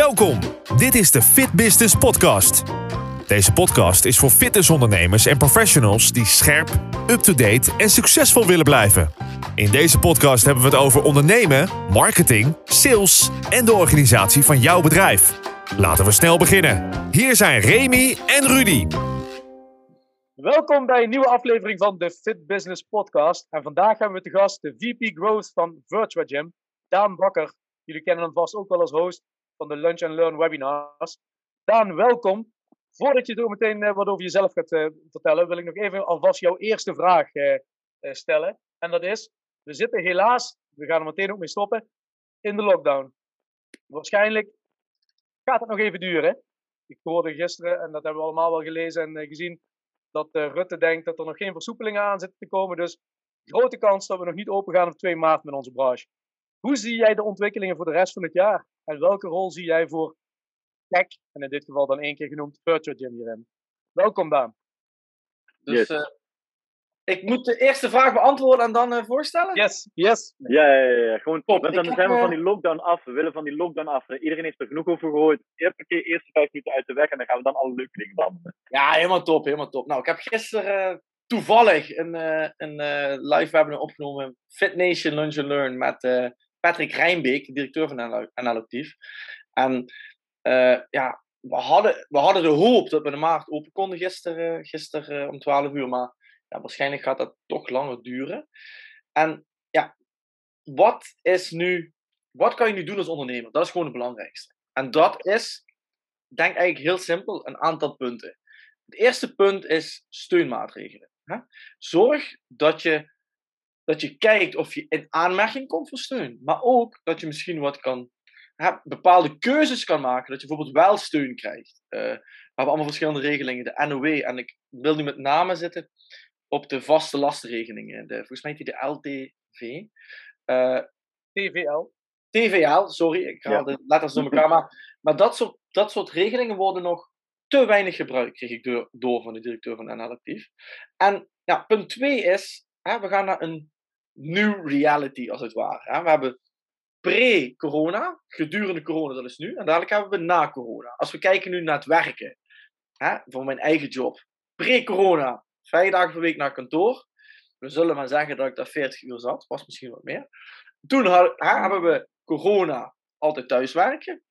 Welkom. Dit is de Fit Business Podcast. Deze podcast is voor fitnessondernemers en professionals die scherp, up-to-date en succesvol willen blijven. In deze podcast hebben we het over ondernemen, marketing, sales en de organisatie van jouw bedrijf. Laten we snel beginnen. Hier zijn Remy en Rudy. Welkom bij een nieuwe aflevering van de Fit Business Podcast. En vandaag hebben we te gast de VP Growth van Virtua Gym, Daan Bakker. Jullie kennen hem vast ook wel als host van de Lunch and Learn webinars. Daan, welkom. Voordat je zo meteen uh, wat over jezelf gaat uh, vertellen, wil ik nog even alvast jouw eerste vraag uh, stellen. En dat is, we zitten helaas, we gaan er meteen ook mee stoppen, in de lockdown. Waarschijnlijk gaat het nog even duren. Ik hoorde gisteren, en dat hebben we allemaal wel gelezen en gezien, dat Rutte denkt dat er nog geen versoepelingen aan zitten te komen. Dus grote kans dat we nog niet open gaan op 2 maart met onze branche. Hoe zie jij de ontwikkelingen voor de rest van het jaar? En welke rol zie jij voor tech, en in dit geval dan één keer genoemd Virtual Gym hierin? Welkom Daan. Dus yes. uh, ik moet de eerste vraag beantwoorden en dan uh, voorstellen? Yes, yes. Ja, ja, ja. gewoon top. Want dan zijn we van die lockdown af. We willen van die lockdown af. Iedereen heeft er genoeg over gehoord. Eerste keer, eerste vijf minuten uit de weg en dan gaan we dan alle leuke dingen behandelen. Ja, helemaal top, helemaal top. Nou, ik heb gisteren uh, toevallig een, een live webinar opgenomen. Fit Nation Lunch and Learn met Patrick Rijnbeek, directeur van Analoctief. En uh, ja, we hadden, we hadden de hoop dat we de markt open konden gisteren, gisteren om 12 uur. Maar ja, waarschijnlijk gaat dat toch langer duren. En ja, wat is nu, wat kan je nu doen als ondernemer? Dat is gewoon het belangrijkste. En dat is, denk eigenlijk heel simpel, een aantal punten. Het eerste punt is steunmaatregelen. Zorg dat je dat je kijkt of je in aanmerking komt voor steun. Maar ook dat je misschien wat kan, bepaalde keuzes kan maken. Dat je bijvoorbeeld wel steun krijgt. Uh, we hebben allemaal verschillende regelingen. De NOW, en ik wil nu met name zitten op de vaste lastenregelingen. De, volgens mij heet die de LTV. Uh, TVL. TVL, sorry, ik haal ja. de letters door elkaar. Maar, maar dat, soort, dat soort regelingen worden nog te weinig gebruikt, kreeg ik door, door van de directeur van NL Actief. En ja, punt 2 is, hè, we gaan naar een new reality, als het ware. We hebben pre-corona, gedurende corona, dat is nu. En dadelijk hebben we na corona. Als we kijken nu naar het werken, hè, voor mijn eigen job. Pre-corona, vijf dagen per week naar kantoor. We zullen maar zeggen dat ik daar 40 uur zat, was misschien wat meer. Toen hè, hebben we corona, altijd thuiswerken.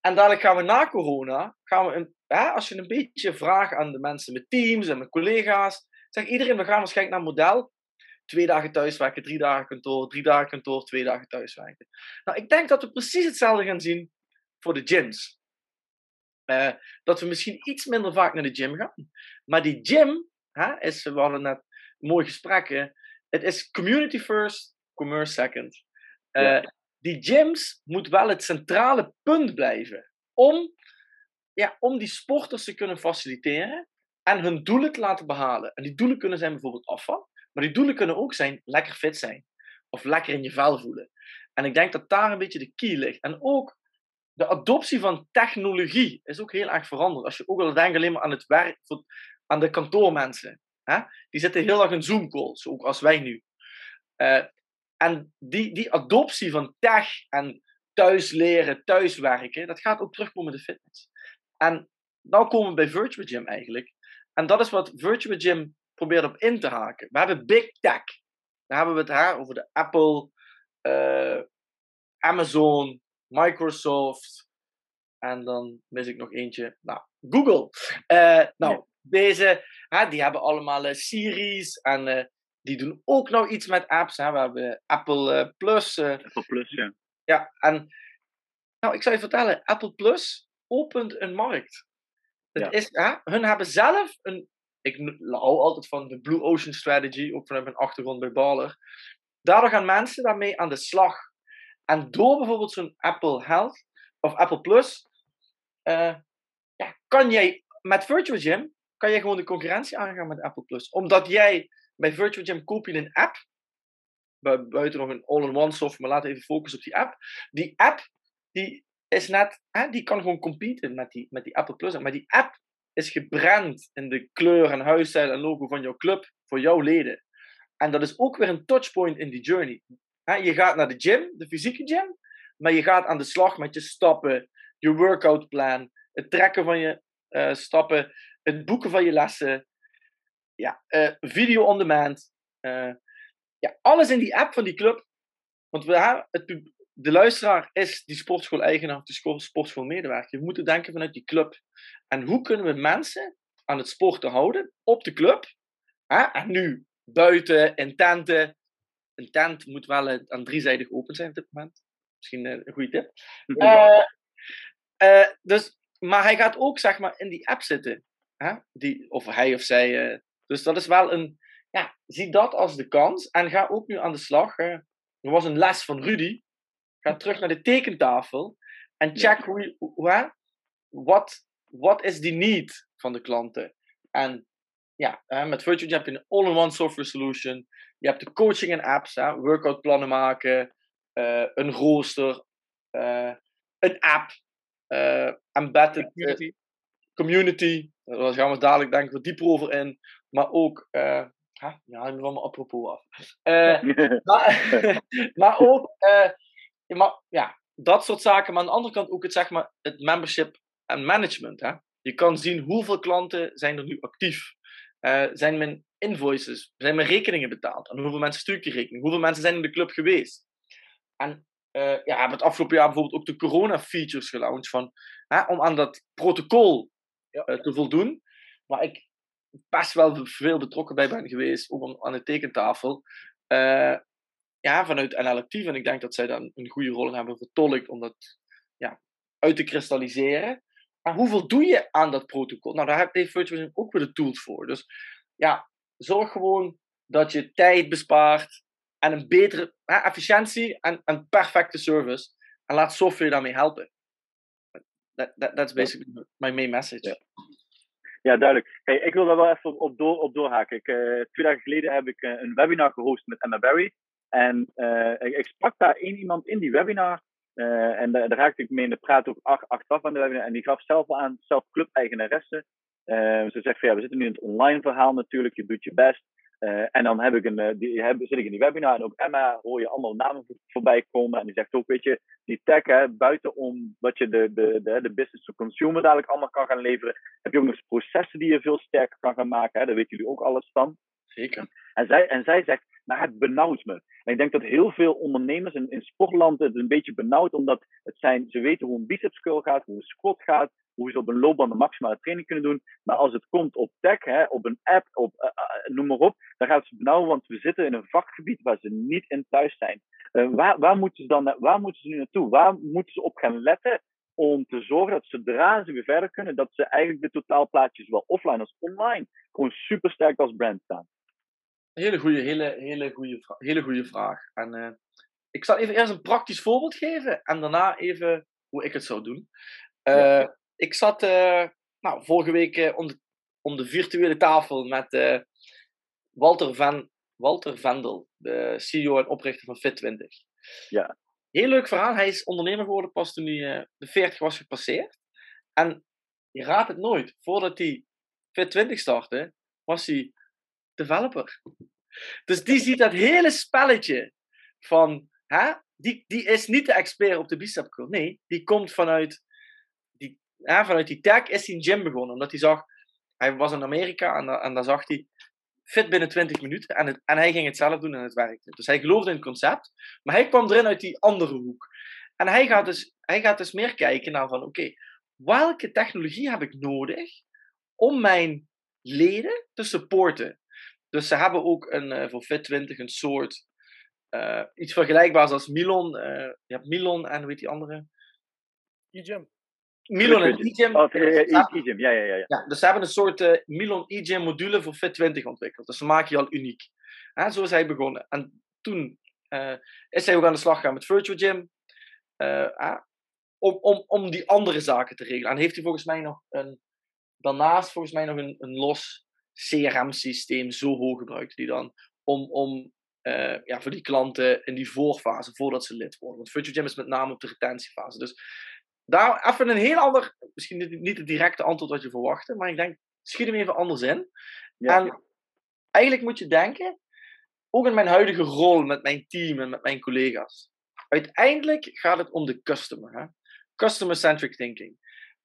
En dadelijk gaan we na corona, gaan we een, hè, als je een beetje vraagt aan de mensen met teams en met collega's, zegt iedereen, we gaan waarschijnlijk naar model twee dagen thuiswerken, drie dagen kantoor, drie dagen kantoor, twee dagen thuiswerken. Nou, ik denk dat we precies hetzelfde gaan zien voor de gyms. Uh, dat we misschien iets minder vaak naar de gym gaan. Maar die gym, hè, is, we hadden net mooi gesprekken, het is community first, commerce second. Uh, ja. Die gyms moet wel het centrale punt blijven om, ja, om die sporters te kunnen faciliteren en hun doelen te laten behalen. En die doelen kunnen zijn bijvoorbeeld afval, maar die doelen kunnen ook zijn lekker fit zijn. Of lekker in je vel voelen. En ik denk dat daar een beetje de key ligt. En ook de adoptie van technologie is ook heel erg veranderd. Als je ook al denkt alleen maar aan het werk, aan de kantoormensen. Hè? Die zitten heel erg in Zoom-calls, ook als wij nu. Uh, en die, die adoptie van tech en thuis leren, thuiswerken, dat gaat ook terugkomen in de fitness. En nou komen we bij Virtual Gym eigenlijk. En dat is wat Virtual Gym probeert op in te haken. We hebben Big Tech. Daar hebben we het haar over de Apple, uh, Amazon, Microsoft. En dan mis ik nog eentje. Nou, Google. Uh, nou, deze, hè, die hebben allemaal uh, series en die doen ook nog iets met apps. Hè. We hebben Apple Plus. Apple Plus, ja. Ja, en nou, ik zou je vertellen, Apple Plus opent een markt. Het ja. is, hè, hun hebben zelf een ik hou altijd van de Blue Ocean Strategy, ook vanuit mijn achtergrond bij Baller. Daardoor gaan mensen daarmee aan de slag. En door bijvoorbeeld zo'n Apple Health of Apple Plus, uh, ja, kan jij met Virtual Gym kan jij gewoon de concurrentie aangaan met Apple Plus. Omdat jij bij Virtual Gym koop je een app, buiten nog een all-in-one software, maar laten we even focussen op die app. Die app, die is net, die kan gewoon competen met die, met die Apple Plus. Maar die app is gebrand in de kleur en huisstijl en logo van jouw club voor jouw leden. En dat is ook weer een touchpoint in die journey. je gaat naar de gym, de fysieke gym, maar je gaat aan de slag met je stappen, je workout plan, het trekken van je eh, stappen, het boeken van je lessen, ja, eh, video on demand. eh, ja, alles in die app van die club. Want we, het, de luisteraar is die sportschool-eigenaar of sco- sportschoolmedewerker. We moeten denken vanuit die club. En hoe kunnen we mensen aan het sporten houden op de club? Hè? En nu buiten, in tenten. Een tent moet wel aan driezijdig open zijn op dit moment. Misschien eh, een goede tip. Eh, eh, dus, maar hij gaat ook zeg maar in die app zitten. Hè? Die, of hij of zij. dus dat is wel een. Ja, zie dat als de kans. En ga ook nu aan de slag. er was een les van Rudy. Ga terug naar de tekentafel. En check hoe hoe-? Wat, wat is die need van de klanten? En ja, hè, met Virtual Gym heb je een all-in-one software solution. Je hebt de coaching en apps, hè, workout plannen maken, eh, een rooster, eh, een app, eh embedded Community. community. Daar gaan we dadelijk denk ik wat dieper over in. Maar ook, eh hè, ja, ik ben me apropos af. Eh, maar, maar ook, eh, ja, maar, ja, dat soort zaken. Maar aan de andere kant ook het, zeg maar, het membership en management. Hè? Je kan zien hoeveel klanten zijn er nu actief. Eh, zijn mijn invoices, zijn mijn rekeningen betaald? En hoeveel mensen stuur ik die rekening? Hoeveel mensen zijn in de club geweest? En eh ja, hebben het afgelopen jaar bijvoorbeeld ook de corona-features gelaunched van, hè, om aan dat protocol Ja. eh, te voldoen. Waar ik best wel veel betrokken bij ben geweest, ook aan- de tekentafel. Ja, vanuit NL Actief. En ik denk dat zij daar een goede rol in hebben vertolkt om dat ja, uit te kristalliseren. Maar hoeveel doe je aan dat protocol? Nou, daar heeft Virtual Gym ook weer de tools voor. Dus ja, zorg gewoon dat je tijd bespaart en een betere hè, efficiëntie en een perfecte service. En laat software daarmee helpen. That, that, that's basically my main message. Ja, duidelijk. Hey, ik wil daar wel even op, door, op doorhaken. Ik, eh, twee dagen geleden heb ik eh, een webinar gehost met Emma Barry. En eh, ik, ik sprak daar één iemand in die webinar. Eh, en daar, raakte ik mee in de praat ook ach- achteraf aan de webinar. En die gaf zelf aan, zelf club-eigenaresse. Eh, ze zegt van ja, we zitten nu in het online verhaal natuurlijk. Je doet je best. Eh, en dan heb ik een, die, heb, zit ik in die webinar. En ook Emma hoor je allemaal namen voor- voorbij komen. En die zegt ook, weet je, die tech, hè, buiten om wat je de, de, de, de business to consumer dadelijk allemaal kan gaan leveren heb je ook nog processen die je veel sterker kan gaan maken. Hè? Daar weten jullie ook alles van. Zeker. En zij, en zij zegt, nou het benauwt me. En ik denk dat heel veel ondernemers in, in het een beetje benauwd, omdat het zijn, ze weten hoe een biceps curl gaat, hoe een squat gaat, hoe ze op een loopband de maximale training kunnen doen. Maar als het komt op tech, hè, op een app, op, eh, eh, noem maar op, dan gaat ze benauwen, want we zitten in een vakgebied waar ze niet in thuis zijn. Eh, waar, waar, moeten ze dan, waar moeten ze nu naartoe? Waar moeten ze op gaan letten om te zorgen dat zodra ze weer verder kunnen, dat ze eigenlijk de totaalplaatjes, zowel offline als online, gewoon super sterk als brand staan? Hele goede, hele, hele goede, hele goede vraag. En eh, ik zal even eerst een praktisch voorbeeld geven en daarna even hoe ik het zou doen. Eh, Ik zat eh, nou, vorige week om, de, om de virtuele tafel met Walter, van, Walter Vendel, de CEO en oprichter van Fit20. Ja. Heel leuk verhaal. Hij is ondernemer geworden pas toen hij de 40 was gepasseerd. En je raadt het nooit. Voordat hij Fit20 startte, was hij developer. Dus die ziet dat hele spelletje van, hè, die, die is niet de expert op de bicep curl. Nee, die komt vanuit die, hè, vanuit die tech is hij gym begonnen. Omdat hij zag, hij was in Amerika en, en daar zag hij fit binnen 20 minuten. En, het, en hij ging het zelf doen en het werkte. Dus hij geloofde in het concept. Maar hij kwam erin uit die andere hoek. En hij gaat dus, hij gaat dus meer kijken naar van, oké, welke technologie heb ik nodig om mijn leden te supporten? Dus ze hebben ook een, eh, voor Fit20 een soort eh, iets vergelijkbaars als Milon. eh, je hebt Milon en hoe heet die andere? E-Gym. Milon en Fit20. E-Gym. Oh, Ja, e-gym, ja, ja, ja. dus ze hebben een soort eh, Milon e-gym module voor Fit20 ontwikkeld. Dus ze maken je al uniek. Hè, zo is hij begonnen. En toen eh, is hij ook aan de slag gegaan met Virtual Gym. om, om, om die andere zaken te regelen. En heeft hij volgens mij nog een, daarnaast volgens mij nog een, een los CRM-systeem Zoho gebruikt. Die dan om, om eh, ja, voor die klanten in die voorfase, voordat ze lid worden. Want Virtual Gym is met name op de retentiefase. Dus daar even een heel ander, misschien niet, het directe antwoord wat je verwachtte, maar ik denk, schiet hem even anders in. Ja, en eigenlijk moet je denken, ook in mijn huidige rol met mijn team en met mijn collega's. Uiteindelijk gaat het om de customer. Hè? customer-centric thinking.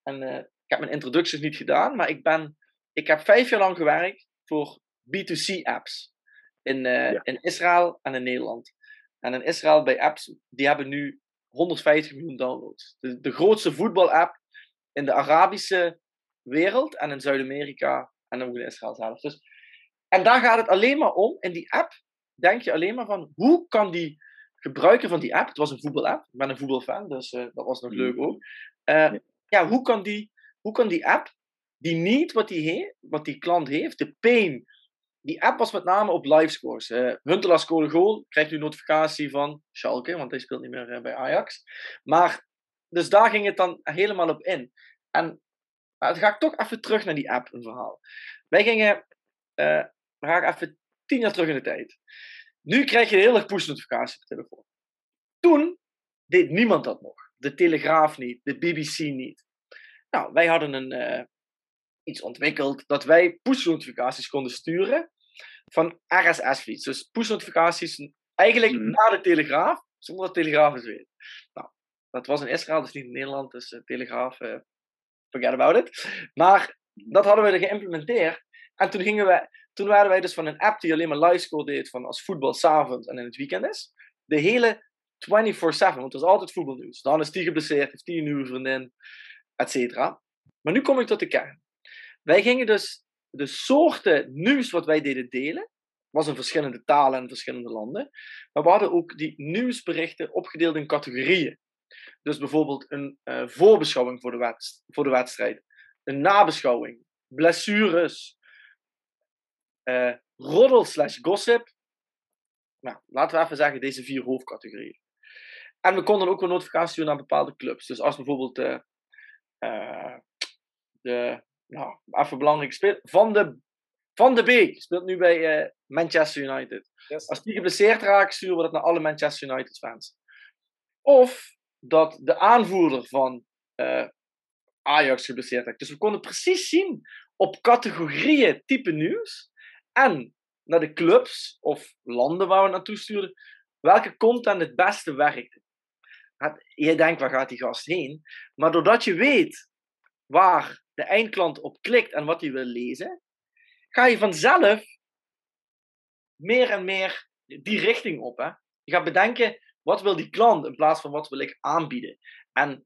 En uh, ik heb mijn introducties niet gedaan, maar ik, ben, ik heb vijf jaar lang gewerkt voor B2C apps. In, uh, ja. in Israël en in Nederland. En in Israël bij apps, die hebben nu 150 miljoen downloads. De, de grootste voetbalapp in de Arabische wereld en in Zuid-Amerika en ook in Israël zelf. Dus, en daar gaat het alleen maar om. In die app denk je alleen maar van hoe kan die gebruiker van die app, het was een voetbalapp, ik ben een voetbalfan, dus uh, dat was nog leuk mm. ook. Uh, ja, hoe kan, die, hoe kan die app, die niet wat die, wat die klant heeft, de pain, die app was met name op livescores. Uh, Huntelaar scoorde goal, krijgt nu notificatie van Schalke, want hij speelt niet meer bij Ajax. Maar, dus daar ging het dan helemaal op in. En dan ga ik toch even terug naar die app, een verhaal. Wij gingen, uh, dan ga even tien jaar terug in de tijd. Nu krijg je een hele push-notificatie op je telefoon. Toen deed niemand dat nog. De Telegraaf niet, de BBC niet. Nou, wij hadden een, uh, iets ontwikkeld dat wij push-notificaties konden sturen van RSS-feeds. Dus push-notificaties eigenlijk mm. naar de Telegraaf, zonder dat de Telegraaf het weet. Nou, dat was in Israël, dus niet in Nederland, dus uh, Telegraaf uh, forget about it. Maar dat hadden we er geïmplementeerd. En toen, gingen we, toen waren wij dus van een app die alleen maar livescore deed van als voetbal s'avonds en in het weekend is. De hele 24-7, want het was altijd voetbalnieuws. Dan is die geblesseerd, heeft die een nieuwe vriendin, et cetera. Maar nu kom ik tot de kern. Wij gingen dus de soorten nieuws wat wij deden delen, was in verschillende talen en verschillende landen. Maar we hadden ook die nieuwsberichten opgedeeld in categorieën. Dus bijvoorbeeld een uh, voorbeschouwing voor de, voor de wedstrijd, een nabeschouwing, blessures, uh, roddel slash gossip. Nou, laten we even zeggen deze vier hoofdcategorieën. En we konden ook een notificatie doen naar bepaalde clubs. Dus als bijvoorbeeld de, uh, de nou, even belangrijk speler, Van de, Van de Beek speelt nu bij uh, Manchester United. Yes. Als die geblesseerd raakt, sturen we dat naar alle Manchester United fans. Of dat de aanvoerder van uh, Ajax geblesseerd raakt. Dus we konden precies zien op categorieën type nieuws en naar de clubs of landen waar we naartoe sturen, welke content het beste werkt. Je denkt, waar gaat die gast heen? Maar doordat je weet waar de eindklant op klikt en wat hij wil lezen, ga je vanzelf meer en meer die richting op. Hè? Je gaat bedenken, wat wil die klant in plaats van wat wil ik aanbieden? En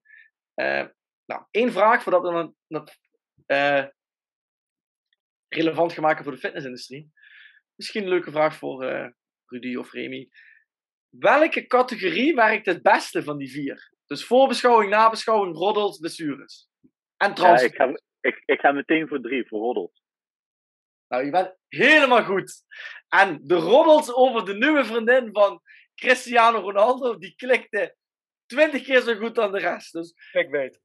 uh, nou, één vraag voordat we dan uh, relevant gaan maken voor de fitnessindustrie. Misschien een leuke vraag voor uh, Rudy of Remy. Welke categorie werkt het beste van die vier? Dus voorbeschouwing, nabeschouwing, roddels, blessures. En trans. Ja, ik, ga, ik, ik ga meteen voor drie, voor roddels. Nou, je bent helemaal goed. En de roddels over de nieuwe vriendin van Cristiano Ronaldo, die klikte twintig keer zo goed dan de rest. Dus, ik weet.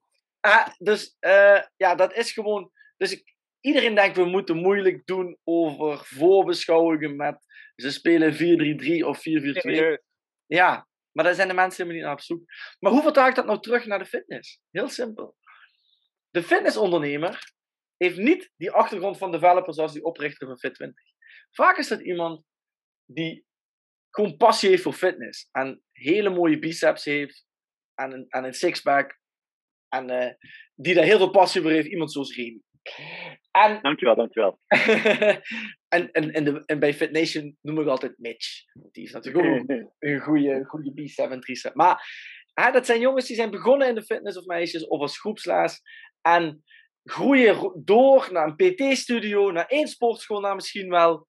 Uh, dus uh, ja, dat is gewoon. Dus ik, iedereen denkt we moeten moeilijk doen over voorbeschouwingen met ze spelen 4-3-3 of 4-4-2. Ja, maar daar zijn de mensen helemaal niet naar op zoek. Maar hoe vertaal ik dat nou terug naar de fitness? Heel simpel. De fitnessondernemer heeft niet die achtergrond van developers als die oprichter van Fit20. Vaak is dat iemand die gewoon passie heeft voor fitness. En hele mooie biceps heeft. En een, en een sixpack. En uh, die daar heel veel passie voor heeft. Iemand zoals Remy. En, dankjewel, dankjewel. en, en, en, de, en bij FitNation noem ik altijd Mitch. Die is natuurlijk ook een goede, goede bicep en tricep. Maar dat zijn jongens die zijn begonnen in de fitness of meisjes of als groepsles. En groeien door naar een PT-studio, naar één sportschool, naar misschien wel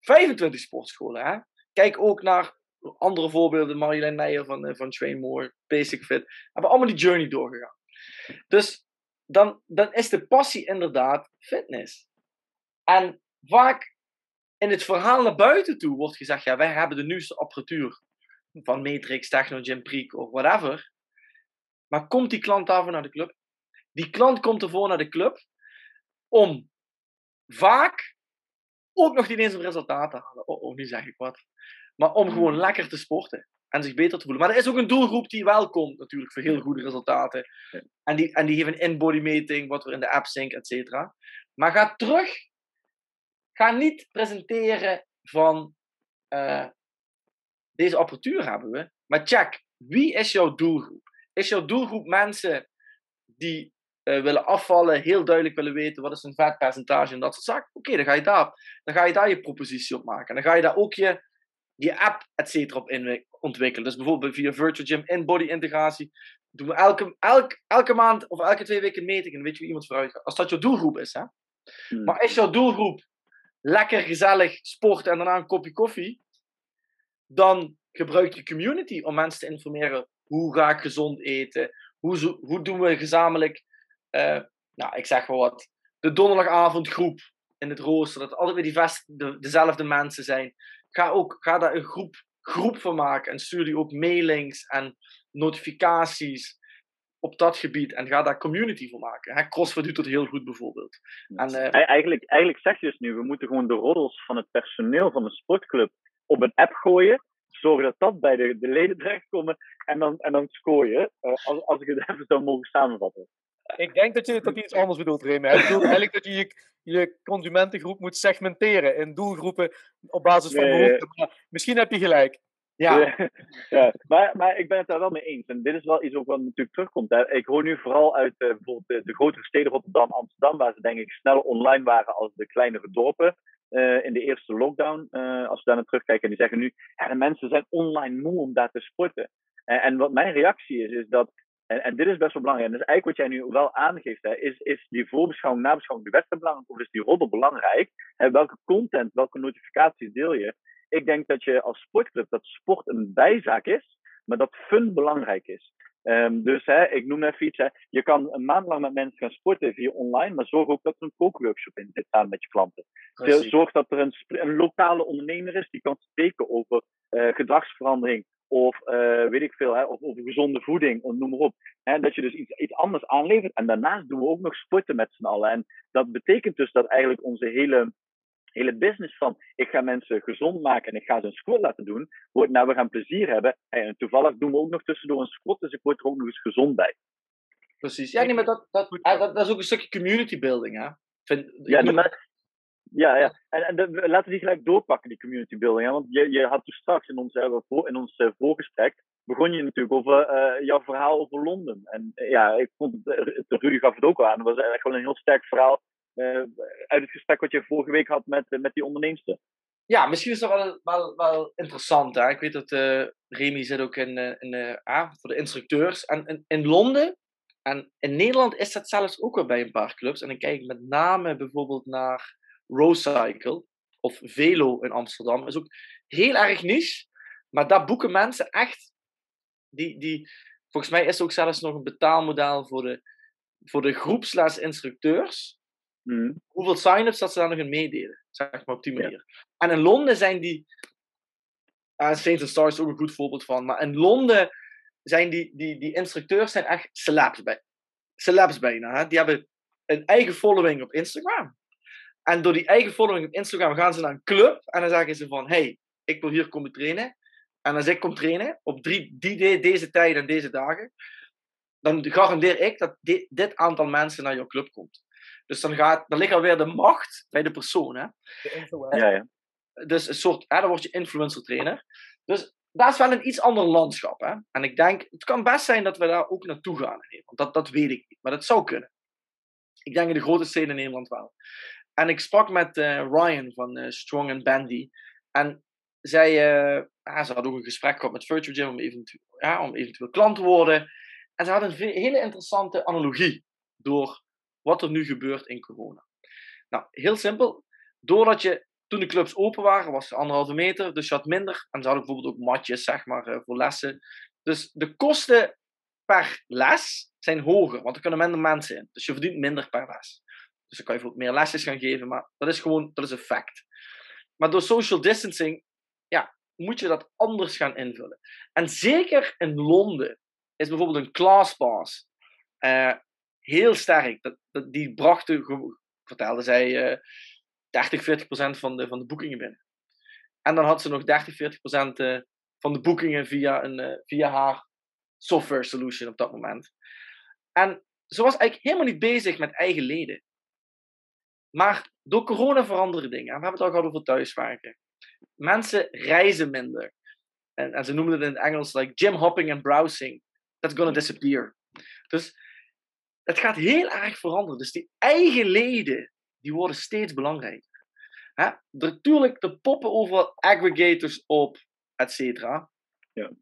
25 sportscholen. Hè? Kijk ook naar andere voorbeelden. Marjolein Meijer van, eh, van Train More, Basic Fit. Hebben allemaal die journey doorgegaan. Dus dan, dan is de passie inderdaad fitness. En vaak in het verhaal naar buiten toe wordt gezegd: ja, wij hebben de nieuwste apparatuur van Matrix, Techno, Gym Preek of whatever. Maar komt die klant daarvoor naar de club? Die klant komt ervoor naar de club om vaak ook nog niet eens een resultaat te halen. Oh, oh, nu zeg ik wat. Maar om gewoon hmm. lekker te sporten en zich beter te voelen. Maar er is ook een doelgroep die wel komt, natuurlijk, voor heel goede resultaten. En die, en die heeft een in-body meeting, wat we in de app zinken, et cetera. Maar ga terug. Ga niet presenteren van uh, deze apparatuur hebben we. Maar check, wie is jouw doelgroep? is jouw doelgroep mensen die uh, willen afvallen, heel duidelijk willen weten wat is hun vetpercentage en dat soort zaken? Oké, dan, ga je daar, dan ga je daar je propositie op maken. En dan ga je daar ook je, je app, et cetera, op in, ontwikkelen. Dus bijvoorbeeld via Virtual Gym in-body integratie doen we elke, elk, elke maand of elke twee weken meting en weet je wie iemand vooruit gaat. Als dat jouw doelgroep is, hè. Hmm. Maar is jouw doelgroep lekker gezellig sport en daarna een kopje koffie, dan gebruik je community om mensen te informeren hoe ga ik gezond eten, hoe, hoe doen we gezamenlijk, uh, nou, ik zeg wel wat, de donderdagavondgroep in het rooster, dat altijd weer die de, dezelfde mensen zijn. Ga, ook, ga daar een groep, groep van maken en stuur die ook mailings en notificaties op dat gebied en ga daar community voor maken. Hè, CrossFit doet dat heel goed bijvoorbeeld. En, uh, eigenlijk, eigenlijk zeg je dus nu, we moeten gewoon de roddels van het personeel van een sportclub op een app gooien zorgen dat dat bij de, de leden terechtkomen en dan, en dan scoren, uh, als, als ik het even zou mogen samenvatten. Ik denk dat je dat iets anders bedoelt, Remy. Ik bedoel eigenlijk dat je, je je consumentengroep moet segmenteren in doelgroepen op basis van behoeften. Misschien heb je gelijk. Ja. ja, maar, maar ik ben het daar wel mee eens. En dit is wel iets ook wat natuurlijk terugkomt. Hè. Ik hoor nu vooral uit uh, bijvoorbeeld de, grotere steden Rotterdam, Amsterdam, waar ze denk ik sneller online waren als de kleinere dorpen. Uh, in de eerste lockdown, uh, als we daar naar terugkijken, en die zeggen nu, ja, de mensen zijn online moe om daar te sporten. En, wat mijn reactie is, is dat, en, en, dit is best wel belangrijk, en dat is eigenlijk wat jij nu wel aangeeft, hè, is, is die voorbeschouwing, nabeschouwing, de wedstrijd belangrijk, of is die roddel belangrijk? Welke content, welke notificaties deel je? Ik denk dat je als sportclub, dat sport een bijzaak is, maar dat fun belangrijk is. Um, dus hè, ik noem even iets. Hè. Je kan een maand lang met mensen gaan sporten via online, maar zorg ook dat er een kookworkshop in zit samen met je klanten. Zorg dat er een, een, lokale ondernemer is die kan spreken over uh, gedragsverandering of uh, weet ik veel, hè, of over gezonde voeding, of noem maar op. Hè, dat je dus iets, iets anders aanlevert. En daarnaast doen we ook nog sporten met z'n allen. En dat betekent dus dat eigenlijk onze hele hele business van ik ga mensen gezond maken en ik ga ze een squat laten doen, wordt nou we gaan plezier hebben. En toevallig doen we ook nog tussendoor een squat, dus ik word er ook nog eens gezond bij. Precies. Ja, nee, maar dat, dat, dat, dat is ook een stukje community building, hè? Vind, ja, maar, ja, ja. En, en de, laten we die gelijk doorpakken, die community building. Hè? Want je, je had dus straks in ons, in ons uh, voorgesprek, begon je natuurlijk over uh, jouw verhaal over Londen. En uh, ja, ik vond het, Rudy gaf het ook al aan, het was eigenlijk gewoon een heel sterk verhaal uit het gesprek wat je vorige week had met, met die onderneemster. Ja, misschien is dat wel, wel, interessant. Hè? Ik weet dat uh, Remy zit ook in, in voor de instructeurs. En in, in Londen en in Nederland is dat zelfs ook wel bij een paar clubs. En dan kijk ik met name bijvoorbeeld naar Rowcycle of Velo in Amsterdam. Dat is ook heel erg niche. Maar daar boeken mensen echt. Die, die, volgens mij is er ook zelfs nog een betaalmodel voor de, voor de groepsles instructeurs. Mm. Hoeveel sign-ups dat ze daar nog in meedelen. Zeg maar op die manier. En in Londen zijn die. Uh, Saints Stars is ook een goed voorbeeld van. Maar in Londen zijn die, die, die instructeurs zijn echt celebs, bij, celebs bijna. Hè? Die hebben een eigen following op Instagram. En door die eigen following op Instagram gaan ze naar een club. En dan zeggen ze van, hey, ik wil hier komen trainen. En als ik kom trainen op drie, die, deze tijden en deze dagen, dan garandeer ik dat dit aantal mensen naar jouw club komt. Dus dan, gaat, dan ligt alweer de macht bij de persoon. Hè? De ja, ja. Dus een soort, hè, dan word je influencer trainer. Dus dat is wel een iets ander landschap. Hè? En ik denk, het kan best zijn dat we daar ook naartoe gaan. Want dat, dat weet ik niet. Maar dat zou kunnen. Ik denk in de grote steden in Nederland wel. En ik sprak met uh, Ryan van uh, Strong and Bandy. En zij, uh, ja, ze hadden ook een gesprek gehad met Virtual Gym om eventueel, ja, om eventueel klant te worden. En ze hadden een hele interessante analogie door wat er nu gebeurt in corona. Nou, heel simpel. Doordat je, toen de clubs open waren, was het anderhalve meter, dus je had minder. En ze hadden bijvoorbeeld ook matjes, zeg maar, eh, voor lessen. Dus de kosten per les zijn hoger, want er kunnen minder mensen in. Dus je verdient minder per les. Dus dan kan je bijvoorbeeld meer lesjes gaan geven, maar dat is gewoon, dat is een fact. Maar door social distancing, ja, moet je dat anders gaan invullen. En zeker in Londen is bijvoorbeeld een classpass uh, heel sterk. Dat, die brachten, vertelde zij, uh, 30, 40 procent van de, van de boekingen binnen. En dan had ze nog 30, 40 procent uh, van de boekingen via, een, uh, via haar software solution op dat moment. En ze was eigenlijk helemaal niet bezig met eigen leden. Maar door corona veranderen dingen. En we hebben het al gehad over thuiswerken. Mensen reizen minder. En, ze noemden het in het Engels like gym hopping en browsing that's gonna disappear. Dus het gaat heel erg veranderen. Dus die eigen leden, die worden steeds belangrijker. Hè? Natuurlijk, de poppen over aggregators op, et cetera. Ja.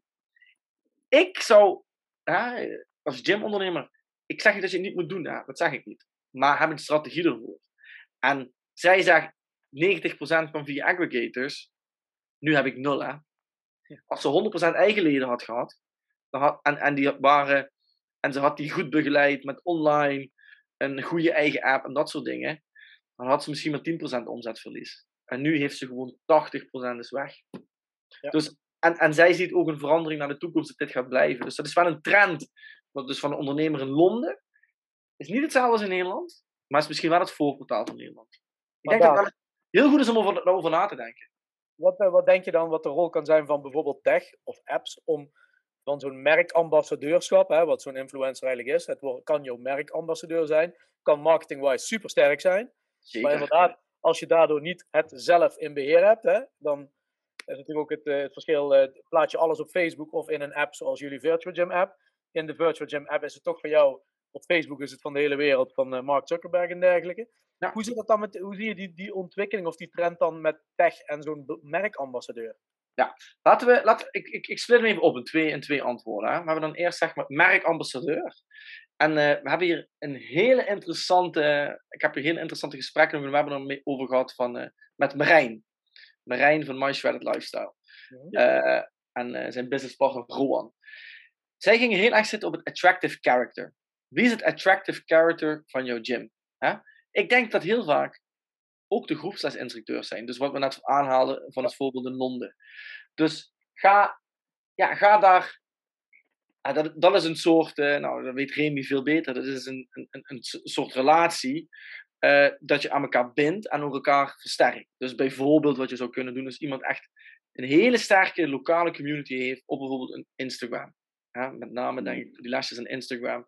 Ik zou, hè, als gymondernemer, ik zeg niet dat je het niet moet doen, hè? dat zeg ik niet. Maar heb een strategie ervoor. En zij zegt 90% van via aggregators, nu heb ik nul. Hè? Als ze 100% eigen leden had gehad, dan had, en, en, die waren, en ze had die goed begeleid met online, een goede eigen app en dat soort dingen, dan had ze misschien maar 10% omzetverlies. En nu heeft ze gewoon 80% is weg. Ja. Dus, en, en zij ziet ook een verandering naar de toekomst dat dit gaat blijven. Dus dat is wel een trend. wat Dus van een ondernemer in Londen is niet hetzelfde als in Nederland, maar is misschien wel het voorportaal van Nederland. Ik denk dat het heel goed is om over, over na te denken. Wat, eh, wat denk je dan wat de rol kan zijn van bijvoorbeeld tech of apps om van zo'n merkambassadeurschap, hè, wat zo'n influencer eigenlijk is, het kan jouw merkambassadeur zijn, kan marketing-wise super sterk zijn. Zeker. Maar inderdaad, als je daardoor niet het zelf in beheer hebt, hè, dan is natuurlijk ook het, eh, het verschil, eh, plaat je alles op Facebook of in een app zoals jullie Virtual Gym app. In de Virtual Gym app is het toch van jou, op Facebook is het van de hele wereld, van eh, Mark Zuckerberg en dergelijke. Hoe, zit dat dan met, hoe zie je die, die ontwikkeling of die trend dan met tech en zo'n be- merkambassadeur? Laten we, laten, ik, ik, ik split hem even op in twee, in twee antwoorden. Hè. We hebben dan eerst zeg maar merkambassadeur. En eh, we hebben hier een hele interessante, ik heb hier hele interessante gesprekken een webinar mee over gehad van, eh, met Marijn. Marijn van My Shredded Lifestyle. Eh, en zijn businesspartner Rowan. Zij gingen heel erg zitten op het attractive character. Wie is het attractive character van jouw gym? Hè? Ik denk dat heel vaak ook de groepslesinstructeurs zijn. Dus wat we net aanhaalden van het voorbeeld in Londen. Dus ga, ja, ga daar. ja, dat, dat is een soort, eh, nou, dat weet Remy veel beter. Dat is een, een, een, soort relatie eh, dat je aan elkaar bindt en ook elkaar versterkt. Dus bijvoorbeeld wat je zou kunnen doen, is iemand echt een hele sterke lokale community heeft op bijvoorbeeld een Instagram. Ja, met name denk ik voor die lesjes in Instagram.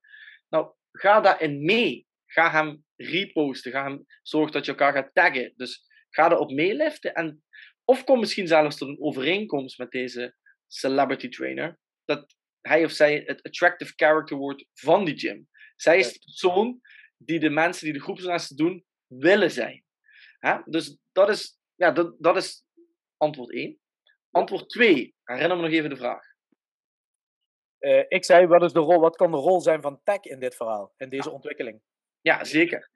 Nou, ga daarin mee. Ga hem reposten. Ga hem zorg dat je elkaar gaat taggen. Dus ga erop meeliften. En, of kom misschien zelfs tot een overeenkomst met deze celebrity trainer. Dat hij of zij het attractive character wordt van die gym. Zij is de persoon die de mensen die de groepslessen doen, willen zijn. Hè? Dus dat is, ja, dat, dat is antwoord 1. Antwoord 2. Herinner me nog even de vraag. Eh, ik zei, wat, is de rol, wat kan de rol zijn van tech in dit verhaal, in deze ontwikkeling? Ja, zeker.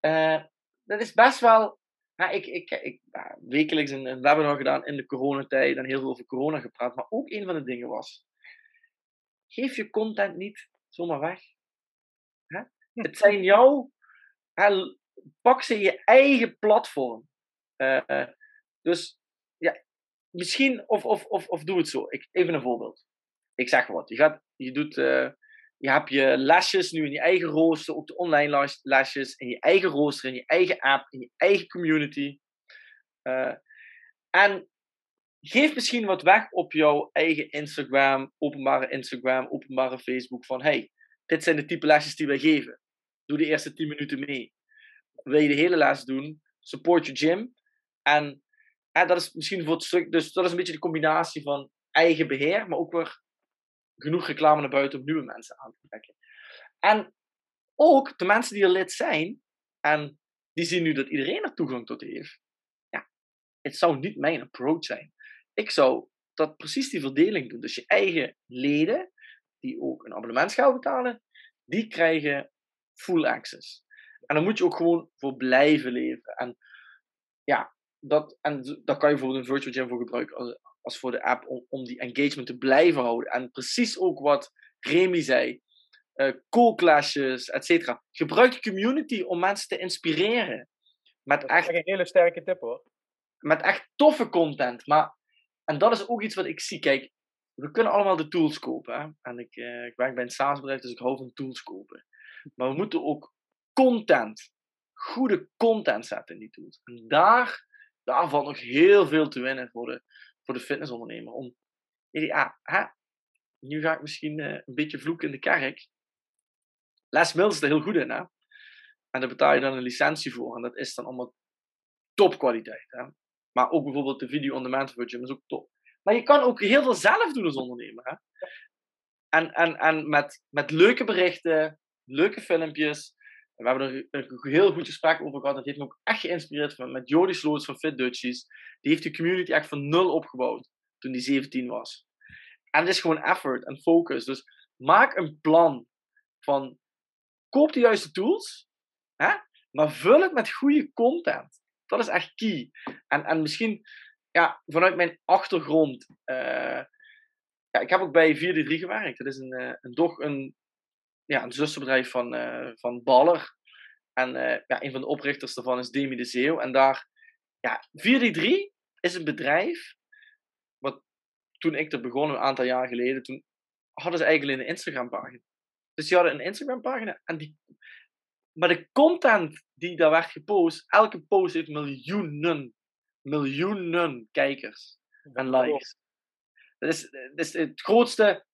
Eh, dat is best wel. Ja, ik ik, ik ja, wekelijks een, een webinar gedaan in de coronatijd en heel veel over corona gepraat. Maar ook een van de dingen was: geef je content niet zomaar weg. Hè? Het zijn jouw. hè, pak ze in je eigen platform. Eh, eh, dus ja, misschien, of, of, of, of doe het zo. Ik, even een voorbeeld. Ik zeg wat. Je, gaat, je doet. Je hebt je lesjes nu in je eigen rooster, ook de online les- lesjes, in je eigen rooster, in je eigen app, in je eigen community. Eh, en geef misschien wat weg op jouw eigen Instagram, openbare Instagram, openbare Facebook. Van hey, dit zijn de type lesjes die wij geven. Doe de eerste 10 minuten mee. Wil je de hele les doen? Support je gym. En dat is misschien voor het stuk, dus dat is een beetje de combinatie van eigen beheer, maar ook weer genoeg reclame naar buiten om nieuwe mensen aan te trekken. En ook de mensen die er lid zijn, en die zien nu dat iedereen er toegang tot heeft. Ja, het zou niet mijn approach zijn. Ik zou dat precies die verdeling doen. Dus je eigen leden, die ook een abonnementsgeld betalen, die krijgen full access. En dan moet je ook gewoon voor blijven leven. En ja, dat, en daar kan je bijvoorbeeld een virtual gym voor gebruiken als, als voor de app om, om die engagement te blijven houden. En precies ook wat Remy zei, eh cool clashes, et cetera. Gebruik je community om mensen te inspireren. Met Dat is echt, echt een hele sterke tip hoor. met echt toffe content. Maar, en dat is ook iets wat ik zie. Kijk, we kunnen allemaal de tools kopen. Hè? En ik, eh, ik werk bij een SaaS-bedrijf, dus ik hou van tools kopen. Maar we moeten ook content, goede content zetten in die tools. En daar, daar valt nog heel veel te winnen voor de, voor de fitnessondernemer. Om, ja, hè? Nu ga ik misschien eh, een beetje vloeken in de kerk. Les Mills is er heel goed in, hè? En daar betaal je dan een licentie voor. En dat is dan allemaal topkwaliteit. Hè? Maar ook bijvoorbeeld de video on demand voor is ook top. Maar je kan ook heel veel zelf doen als ondernemer. Hè? En, en, en met, met leuke berichten, leuke filmpjes. We hebben er een heel goed gesprek over gehad. Dat heeft me ook echt geïnspireerd met, met Jody Sloots van Fit Dutchies. Die heeft de community echt van nul opgebouwd toen die 17 was. En het is gewoon effort en focus. Dus maak een plan van koop de juiste tools, hè? maar vul het met goede content. Dat is echt key. En, en misschien ja, vanuit mijn achtergrond. Uh, ja, ik heb ook bij 4D3 gewerkt. Dat is een, uh, een, doch een, ja, een zusterbedrijf van, uh, van Baller. En ja, een van de oprichters daarvan is Demi de Zeeuw. En daar, ja, 4D3 is een bedrijf. Wat toen ik er begon, een aantal jaar geleden, toen hadden ze eigenlijk een Instagram-pagina. Dus die hadden een Instagram-pagina. En die, maar de content die daar werd gepost, elke post heeft miljoenen, miljoenen kijkers en likes. Dat is, dat is het grootste.